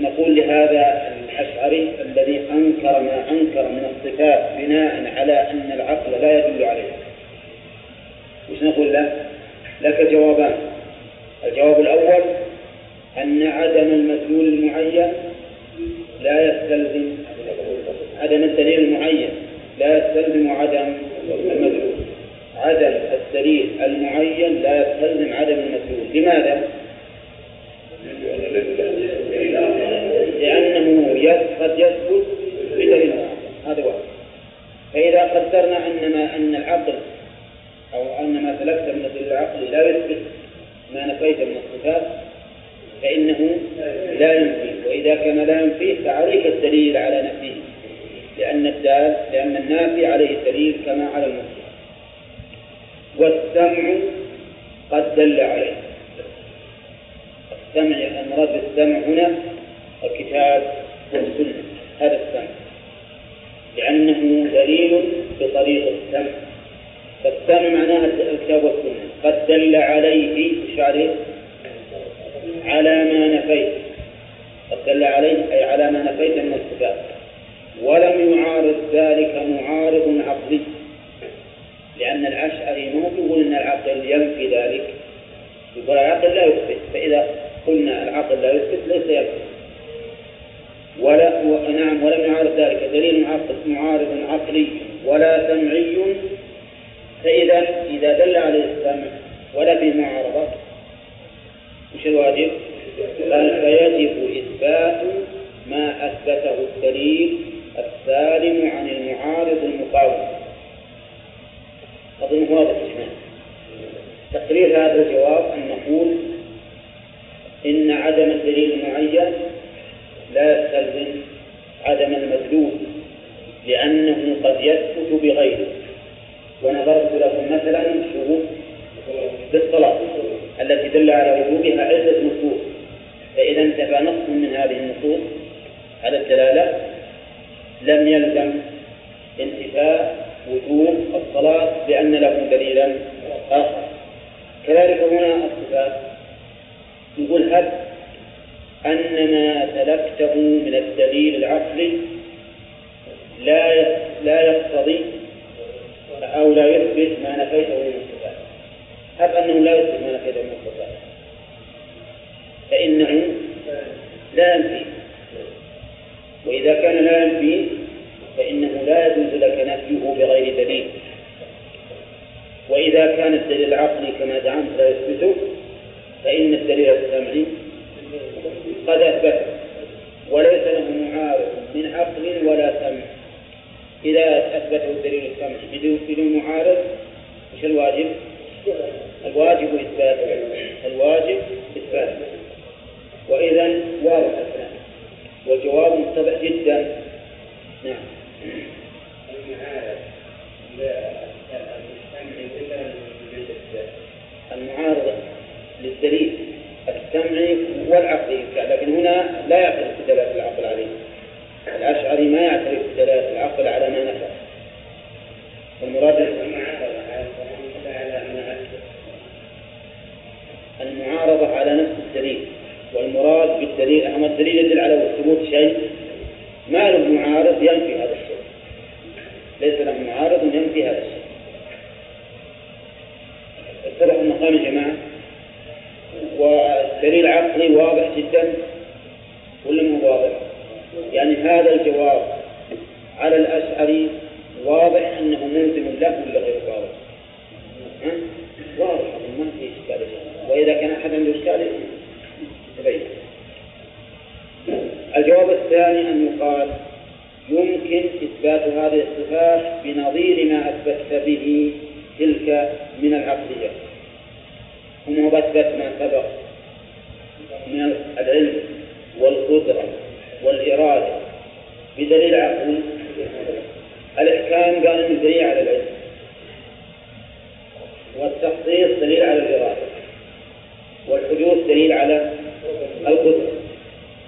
نقول لهذا الأشعري الذي أنكر ما أنكر من الصفات بناء على أن العقل لا يدل عليه. وش نقول له؟ لك جوابان. الجواب الأول أن عدم المدلول المعين لا يستلزم عدم الدليل المعين لا يستلزم عدم عدم الدليل المعين لا يستلزم عدم المدلول لماذا؟ لأنه قد يثبت بدليل. هذا واحد. فإذا قدرنا أن ما أن العقل أو أن ما سلكت من الدليل العقلي لا يثبت ما نفيت من الصفات فإنه لا ينفي وإذا كان لا ينفيه فعليك الدليل على نفيه. لأن الدال لأن النافي عليه الدليل كما على المثبت والسمع قد دل عليه. السمع المراد بالسمع هنا الكتاب والسنة هذا السمع. لأنه دليل بطريق السمع. فالسمع معناها الكتاب والسنة. قد دل عليه عليه؟ على ما نفيت. قد دل عليه أي على ما نفيت من الصفات. ولم يعارض ذلك معارض عقلي لأن الأشعري ما يقول أن العقل ينفي ذلك. يقول العقل لا يثبت فإذا قلنا العقل لا يثبت ليس يثبت ولا نعم ولم يعارض ذلك. دليل معارض عقلي ولا سمعي. فإذا إذا دل عليه السمع ولا فيه معارضة وش الواجب؟ فيجب إثبات ما أثبته الدليل الدليل على القدرة.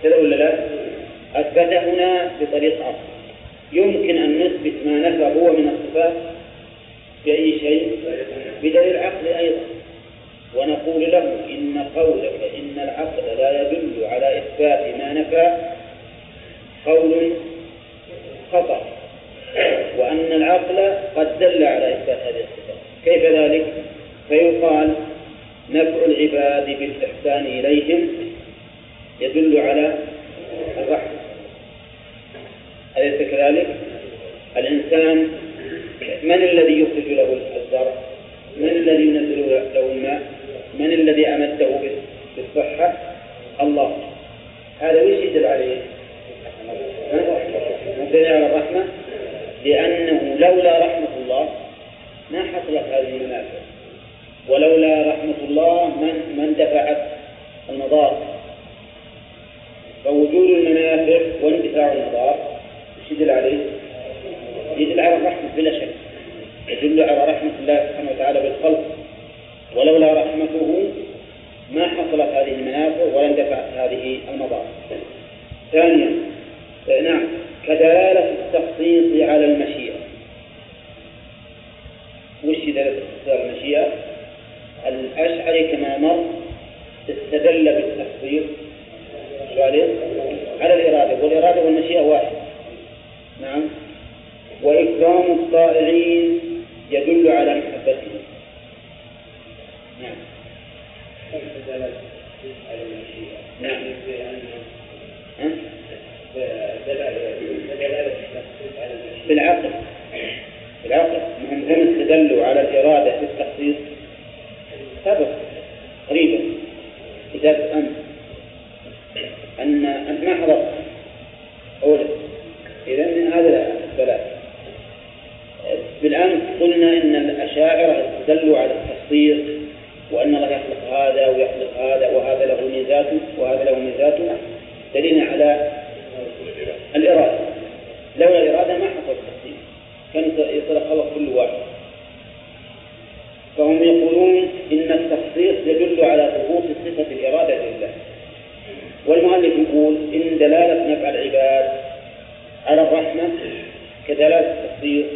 كذا ولا لا؟ أثبت هنا بطريق أخرى. يمكن أن نثبت ما نفى هو من الصفات بأي شيء؟ بدليل عقل أيضا. ونقول له إن قولك إن العقل لا يدل على إثبات ما نفى قول خطأ. وأن العقل قد دل على إثبات هذه الصفات. كيف ذلك؟ فيقال نفع العباد بالإحسان إليهم يدل على الرحمة أليس كذلك؟ الإنسان من الذي يخرج له الزرع؟ من الذي ينزل له الماء؟ من الذي أمده بالصحة؟ الله هذا وش يدل عليه؟ يدل على الرحمة لأنه لولا رحمة الله ما حصلت هذه المنافع ولولا رحمة الله من من دفعت المضار فوجود المنافع واندفاع المضار إيش يدل عليه؟ يدل على الرحمة بلا شك يدل على رحمة الله سبحانه وتعالى بالخلق ولولا رحمته ما حصلت هذه المنافع ولا اندفعت هذه المضار ثانيا نعم كدلالة التخصيص على المشيئة وش دلالة التخصيص على المشيئة؟ الأشعري كما مر استدل بالتخصيص على الإرادة. والإرادة والمشيئة واحد. نعم. وإكرام الطائعين يدل على محبتهم. نعم. نعم. بالعقل. بالعقل. هم استدلوا على الإرادة في التخصيص. سبق قريبا. كتاب أمس أن ما حضرت. أولا. إذا من هذا الثلاث بالأمس قلنا إن الأشاعرة استدلوا على التخصيص وأن الله يخلق هذا ويخلق هذا وهذا له ميزاته وهذا له ميزاته دليل على الإرادة. لولا الإرادة ما حصل التخصيص كان يصير خلق كل واحد. فهم يقولون إن التخصيص يدل على ثبوت صفة الإرادة لله. والمؤلف يقول إن دلالة نفع العباد على الرحمة كدلالة التخصيص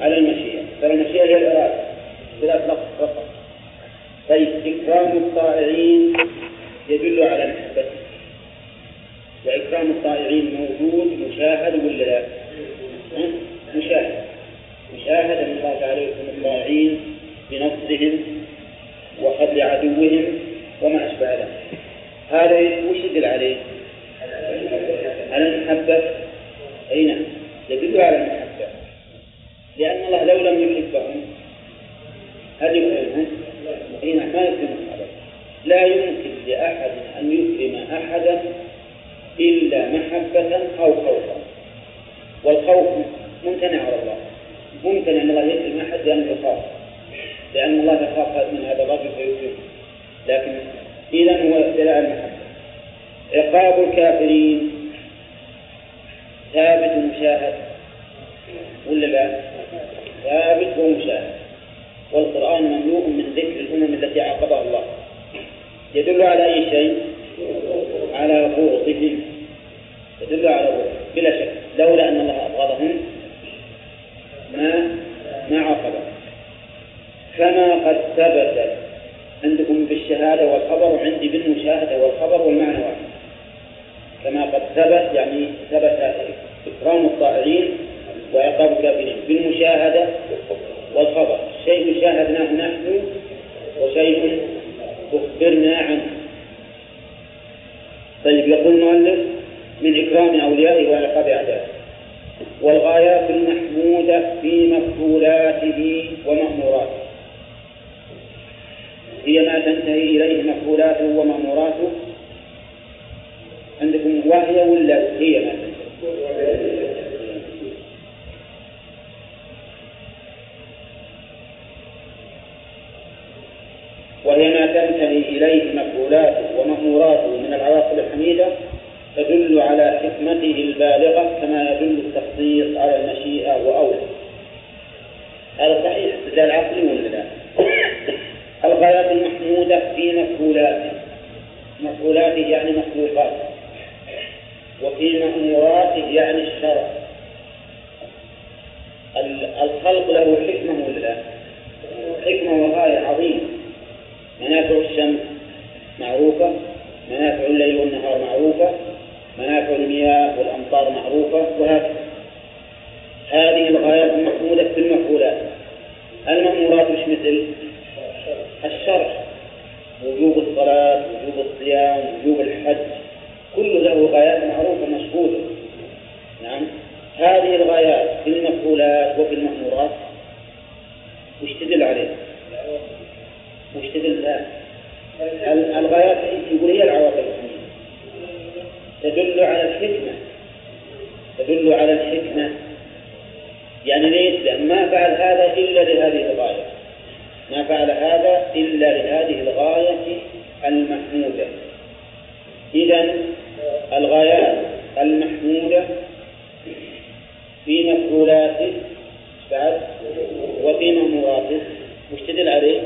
على المشيئة. ترى المشيئة هي الإرادة ثلاث لفظ فقط. طيب إكرام الطائعين يدل على محبته وإكرام الطائعين موجود مشاهد ولا لا؟ مشاهد. مشاهد الله يكون الطائعين بنصرهم وخذل عدوهم الحكمة. تدل على الحكمة. يعني؟ لأن ما فعل هذا إلا لهذه الغاية. ما فعل هذا إلا لهذه الغاية المحمودة. إذا الغايات المحمودة في مفعولاته بعد وفي مأموراته وش تدل عليه؟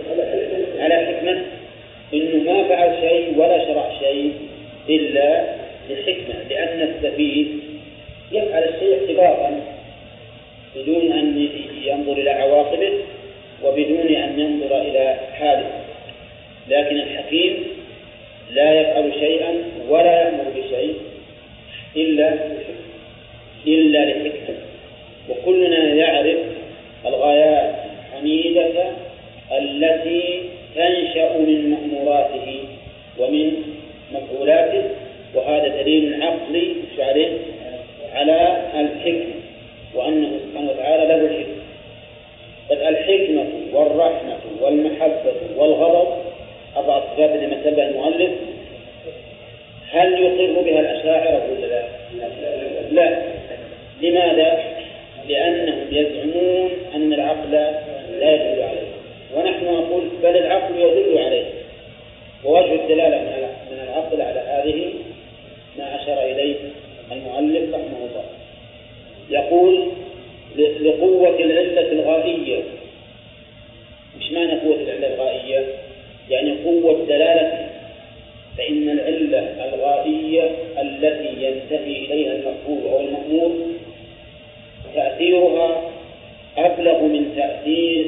على حكمة. إنه ما فعل شيء ولا شرع شيء إلا لحكمة لأن السفيه يفعل الشيء اعتبارا بدون أن ينظر إلى عواقبه وبدون أن ينظر إلى حاله. لكن الحكيم لا يفعل شيئا ولا يأمر بشيء إلا إلا لحكمة. وكلنا يعرف الغايات الحميدة التي تنشأ من مأموراته ومن مفعولاته وهذا دليل عقلي عليه؟ على الحكمة وأنه سبحانه وتعالى له الحكمة بل الحكمة والرحمة والمحبة والغضب أربع صفات اللي مثلها المؤلف هل يقر بها الأشاعرة ولا لا؟ لا لماذا؟ لأنهم يزعمون أن العقل لا يدل عليه ونحن نقول بل العقل يدل عليه ووجه الدلالة من يقول لقوة العلة الغائية. مش معنى قوة العلة الغائية؟ يعني قوة دلالته فإن العلة الغائية التي ينتهي إليها المفعول أو المأمور تأثيرها أبلغ من تأثير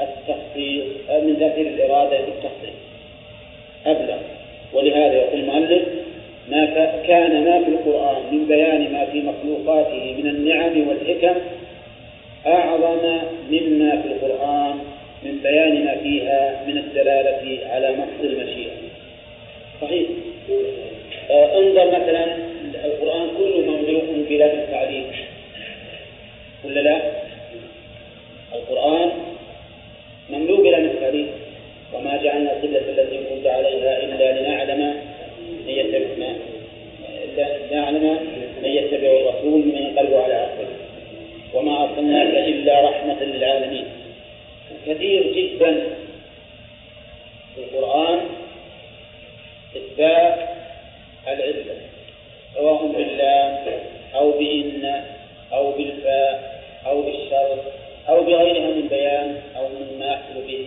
التخصيص من تأثير الإرادة بالتخصيص أبلغ. ولهذا يقول المؤلف ما كان ما في القرآن من بيان ما في مخلوقاته من النعم والحكم أعظم مما في القرآن من بيان ما فيها من الدلالة على محض المشيئة. صحيح. آه انظر مثلا القرآن كله مملوء بلا التعليم ولا لا؟ القرآن مملوء بلا التعليم وما جعلنا القبلة التي كنت عليها إلا لنعلم. من يتبع لنعلم من يتبع الرسول من ينقلب على عقبه وما أرسلناك إلا رحمة للعالمين. كثير جدا في القرآن إثبات العلة سواء باللام أو بإن أو بالفاء أو بالشرط أو بغيرها من بيان أو مما يحصل به.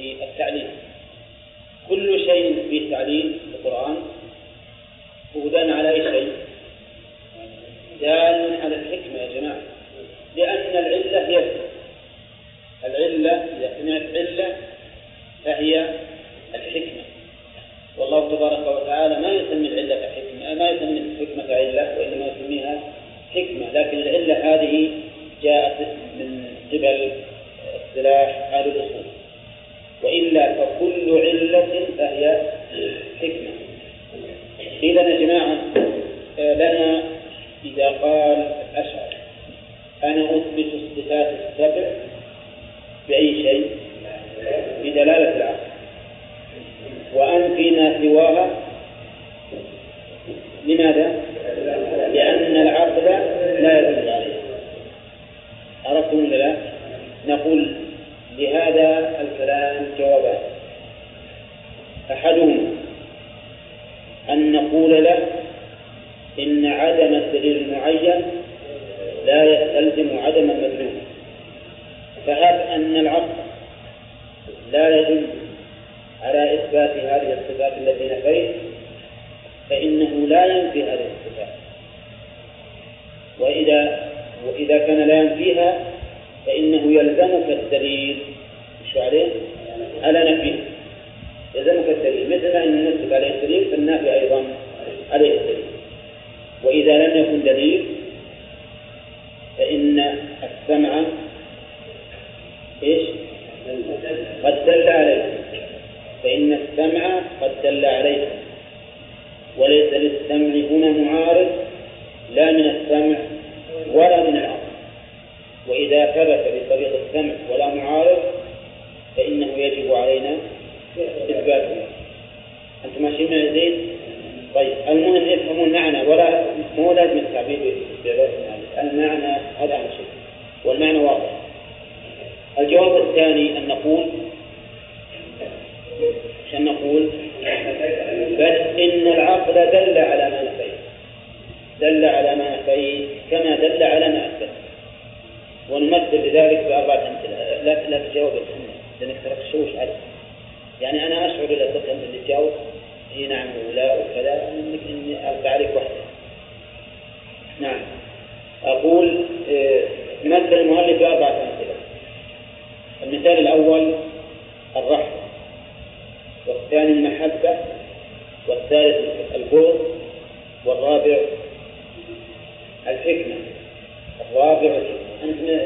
الرابع انت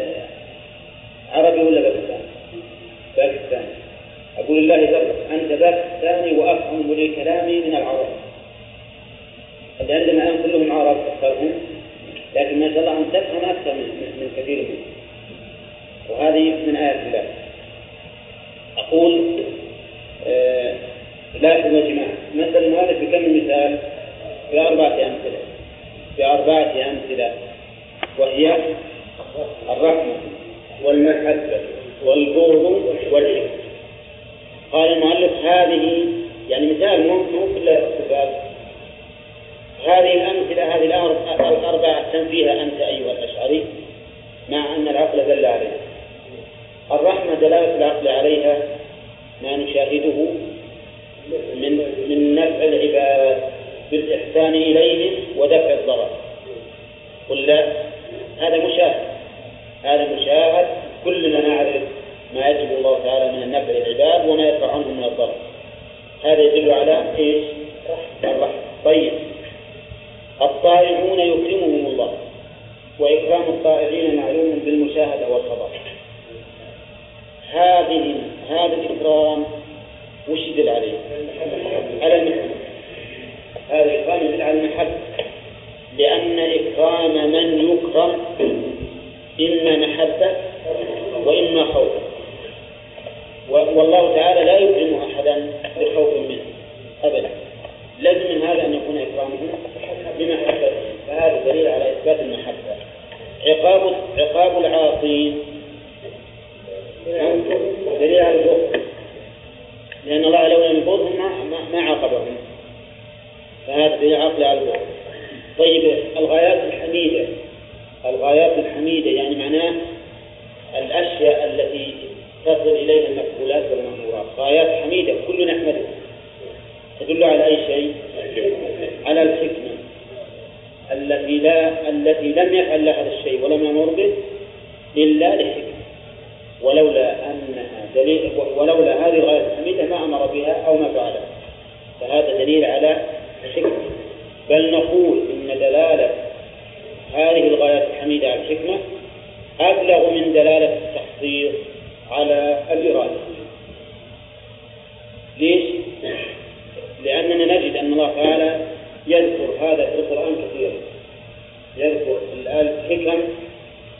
عربي ولا باكستاني؟ باكستاني أقول الله ذكر أنت باكستاني وأفهم لكلامي من العرب. اللي عندنا الآن كلهم عرب أكثرهم لكن ما شاء الله أنت تفهم أكثر من, من كثير منهم. وهذه من آيات الله. أقول آه يا جماعة مثل المؤلف بكم مثال؟ بأربعة أمثلة. بأربعة أمثلة. وهي الرحمة والمحبة والبغض والحكمة قال المؤلف هذه يعني مثال مو كل صفات هذه الأمثلة هذه الأربعة تنفيها أنت أيها الأشعري مع أن العقل دل عليها. الرحمة دلالة العقل عليها ما نشاهده من من نفع العباد بالإحسان إليهم ودفع الضرر. ولا هذا مشاهد. هذا مشاهد كلنا نعرف ما يجب الله تعالى من النفع للعباد وما يدفع عنهم من الضرر. هذا يدل على إيش؟ الرحمة. طيب. الطائعون يكرمهم الله وإكرام الطائعين معلوم بالمشاهدة والخبر. هذه هذا الإكرام وش يدل عليه؟ على المحبة. هذا الإكرام يدل على المحبة. لأن إكرام من يكرم إما محبة وإما خوف. والله تعالى لا يكرم أحدا بخوف منه أبدا. لازم من هذا أن يكون إكرامه بمحبته. فهذا دليل على إثبات المحبة. عقاب عقاب العاصين. دليل على البغض. لأن الله لو لم ما ما عاقبهم. فهذا دليل عقل على البغض. طيب الغايات الحميدة. الغايات الحميدة يعني معناه الأشياء التي تصل إليها المفعولات والمأمورات. غايات حميدة كل نحمده. تدل على أي شيء؟ على الحكمة. التي لا التي لم يفعل لها هذا الشيء ولم يمر به إلا لحكمة. ولولا أنها دليل ولولا هذه الغاية الحميدة ما أمر بها أو ما فعلها فهذا دليل على حكمة. بل نقول إن دلالة هذه الغايات الحميدة على الحكمة أبلغ من دلالة التحصيل على الإرادة. ليش؟ لأننا نجد أن الله تعالى يذكر هذا في القرآن كثيرا. يذكر الحكم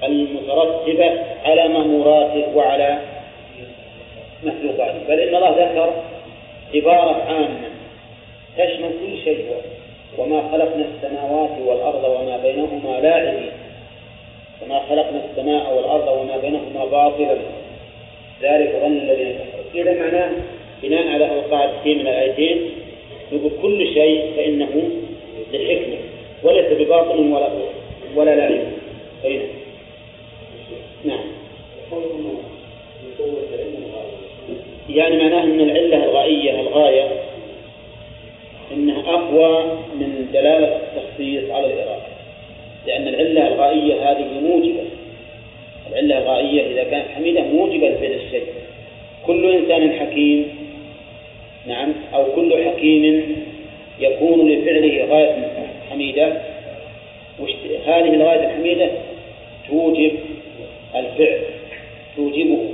المترتبة على مأموراته وعلى مخلوقاته. بل إن الله ذكر عبارة عامة تشمل كل شيء. وما خلقنا السماوات والأرض وما بينهما لاعبين. وما خلقنا السماء والأرض وما بينهما باطلا. ذلك ظن الذين كفروا. إذا معناه بناء على القاعدتين من الآيتين يقول كل شيء فإنه لحكمة. وليس بباطل ولا ولا لعب أي نعم. يعني معناه أن العلة الغائية الغاية أنها أقوى من دلالة التخصيص على الإرادة. لأن العلة الغائية هذه موجبة. العلة الغائية إذا كانت حميدة موجبة لفعل الشيء. كل إنسان حكيم نعم أو كل حكيم يكون لفعله غاية حميدة. هذه الغاية الحميدة؟ توجب الفعل. توجبه.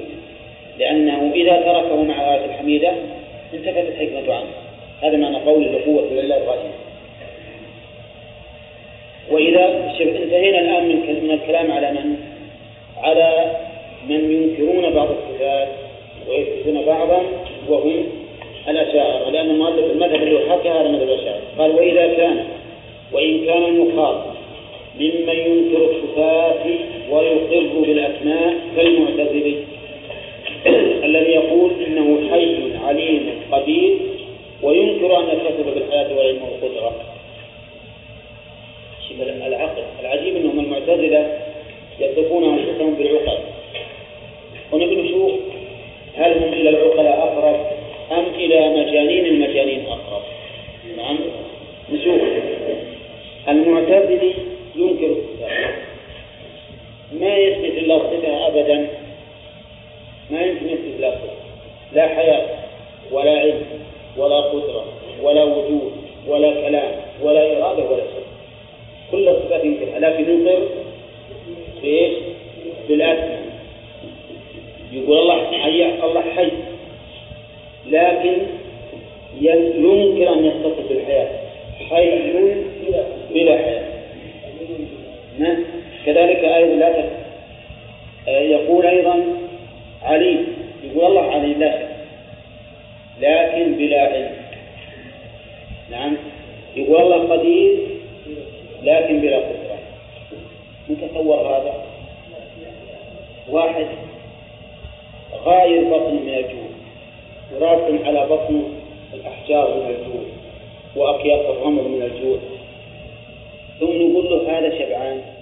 لأنه إذا تركه مع الغاية الحميدة انتفت الحكمة عنه. هذا معنى قول القوة لله الغائية وإذا انتهينا الآن من الكلام على من؟ على من ينكرون بعض الصفات ويثبتون بعضا وهم الأشاعرة لأن المؤلف المذهب اللي حكى هذا مذهب الأشاعرة قال وإذا كان وإن كان المخاطب ممن ينكر الصفات ويقر بالأسماء كالمعتزلي الذي يقول إنه حي عليم قدير وينكر أن يتصف بالحياة والعلم والقدرة العقل العجيب أنهم المعتزلة يصفون أنفسهم بالعقل. ونبي نشوف هل هم إلى العقلاء أقرب أم إلى مجانين المجانين أقرب؟ نعم. نشوف. المعتزلي ينكر الصفات ما يثبت الله صفة أبدا. ما يمكن يثبت الله لا حياة ولا علم. ولا قدرة ولا وجود ولا كلام ولا إرادة ولا شيء. كل الصفات ينكرها لكن ينكر بإيش؟ بالأسماء يقول الله حي الله حي. لكن ينكر أن يتصف بالحياة. حي بلا حياة. كذلك أيضا لا يقول أيضا عليم يقول الله عليم لا شك. لكن بلا علم. نعم. يقول الله قدير لكن بلا قدرة. نتصور هذا؟ واحد غاير بطن من الجوع وراسم على بطنه الأحجار من الجوع وأكياس الرمل من الجوع. ثم نقول له هذا شبعان.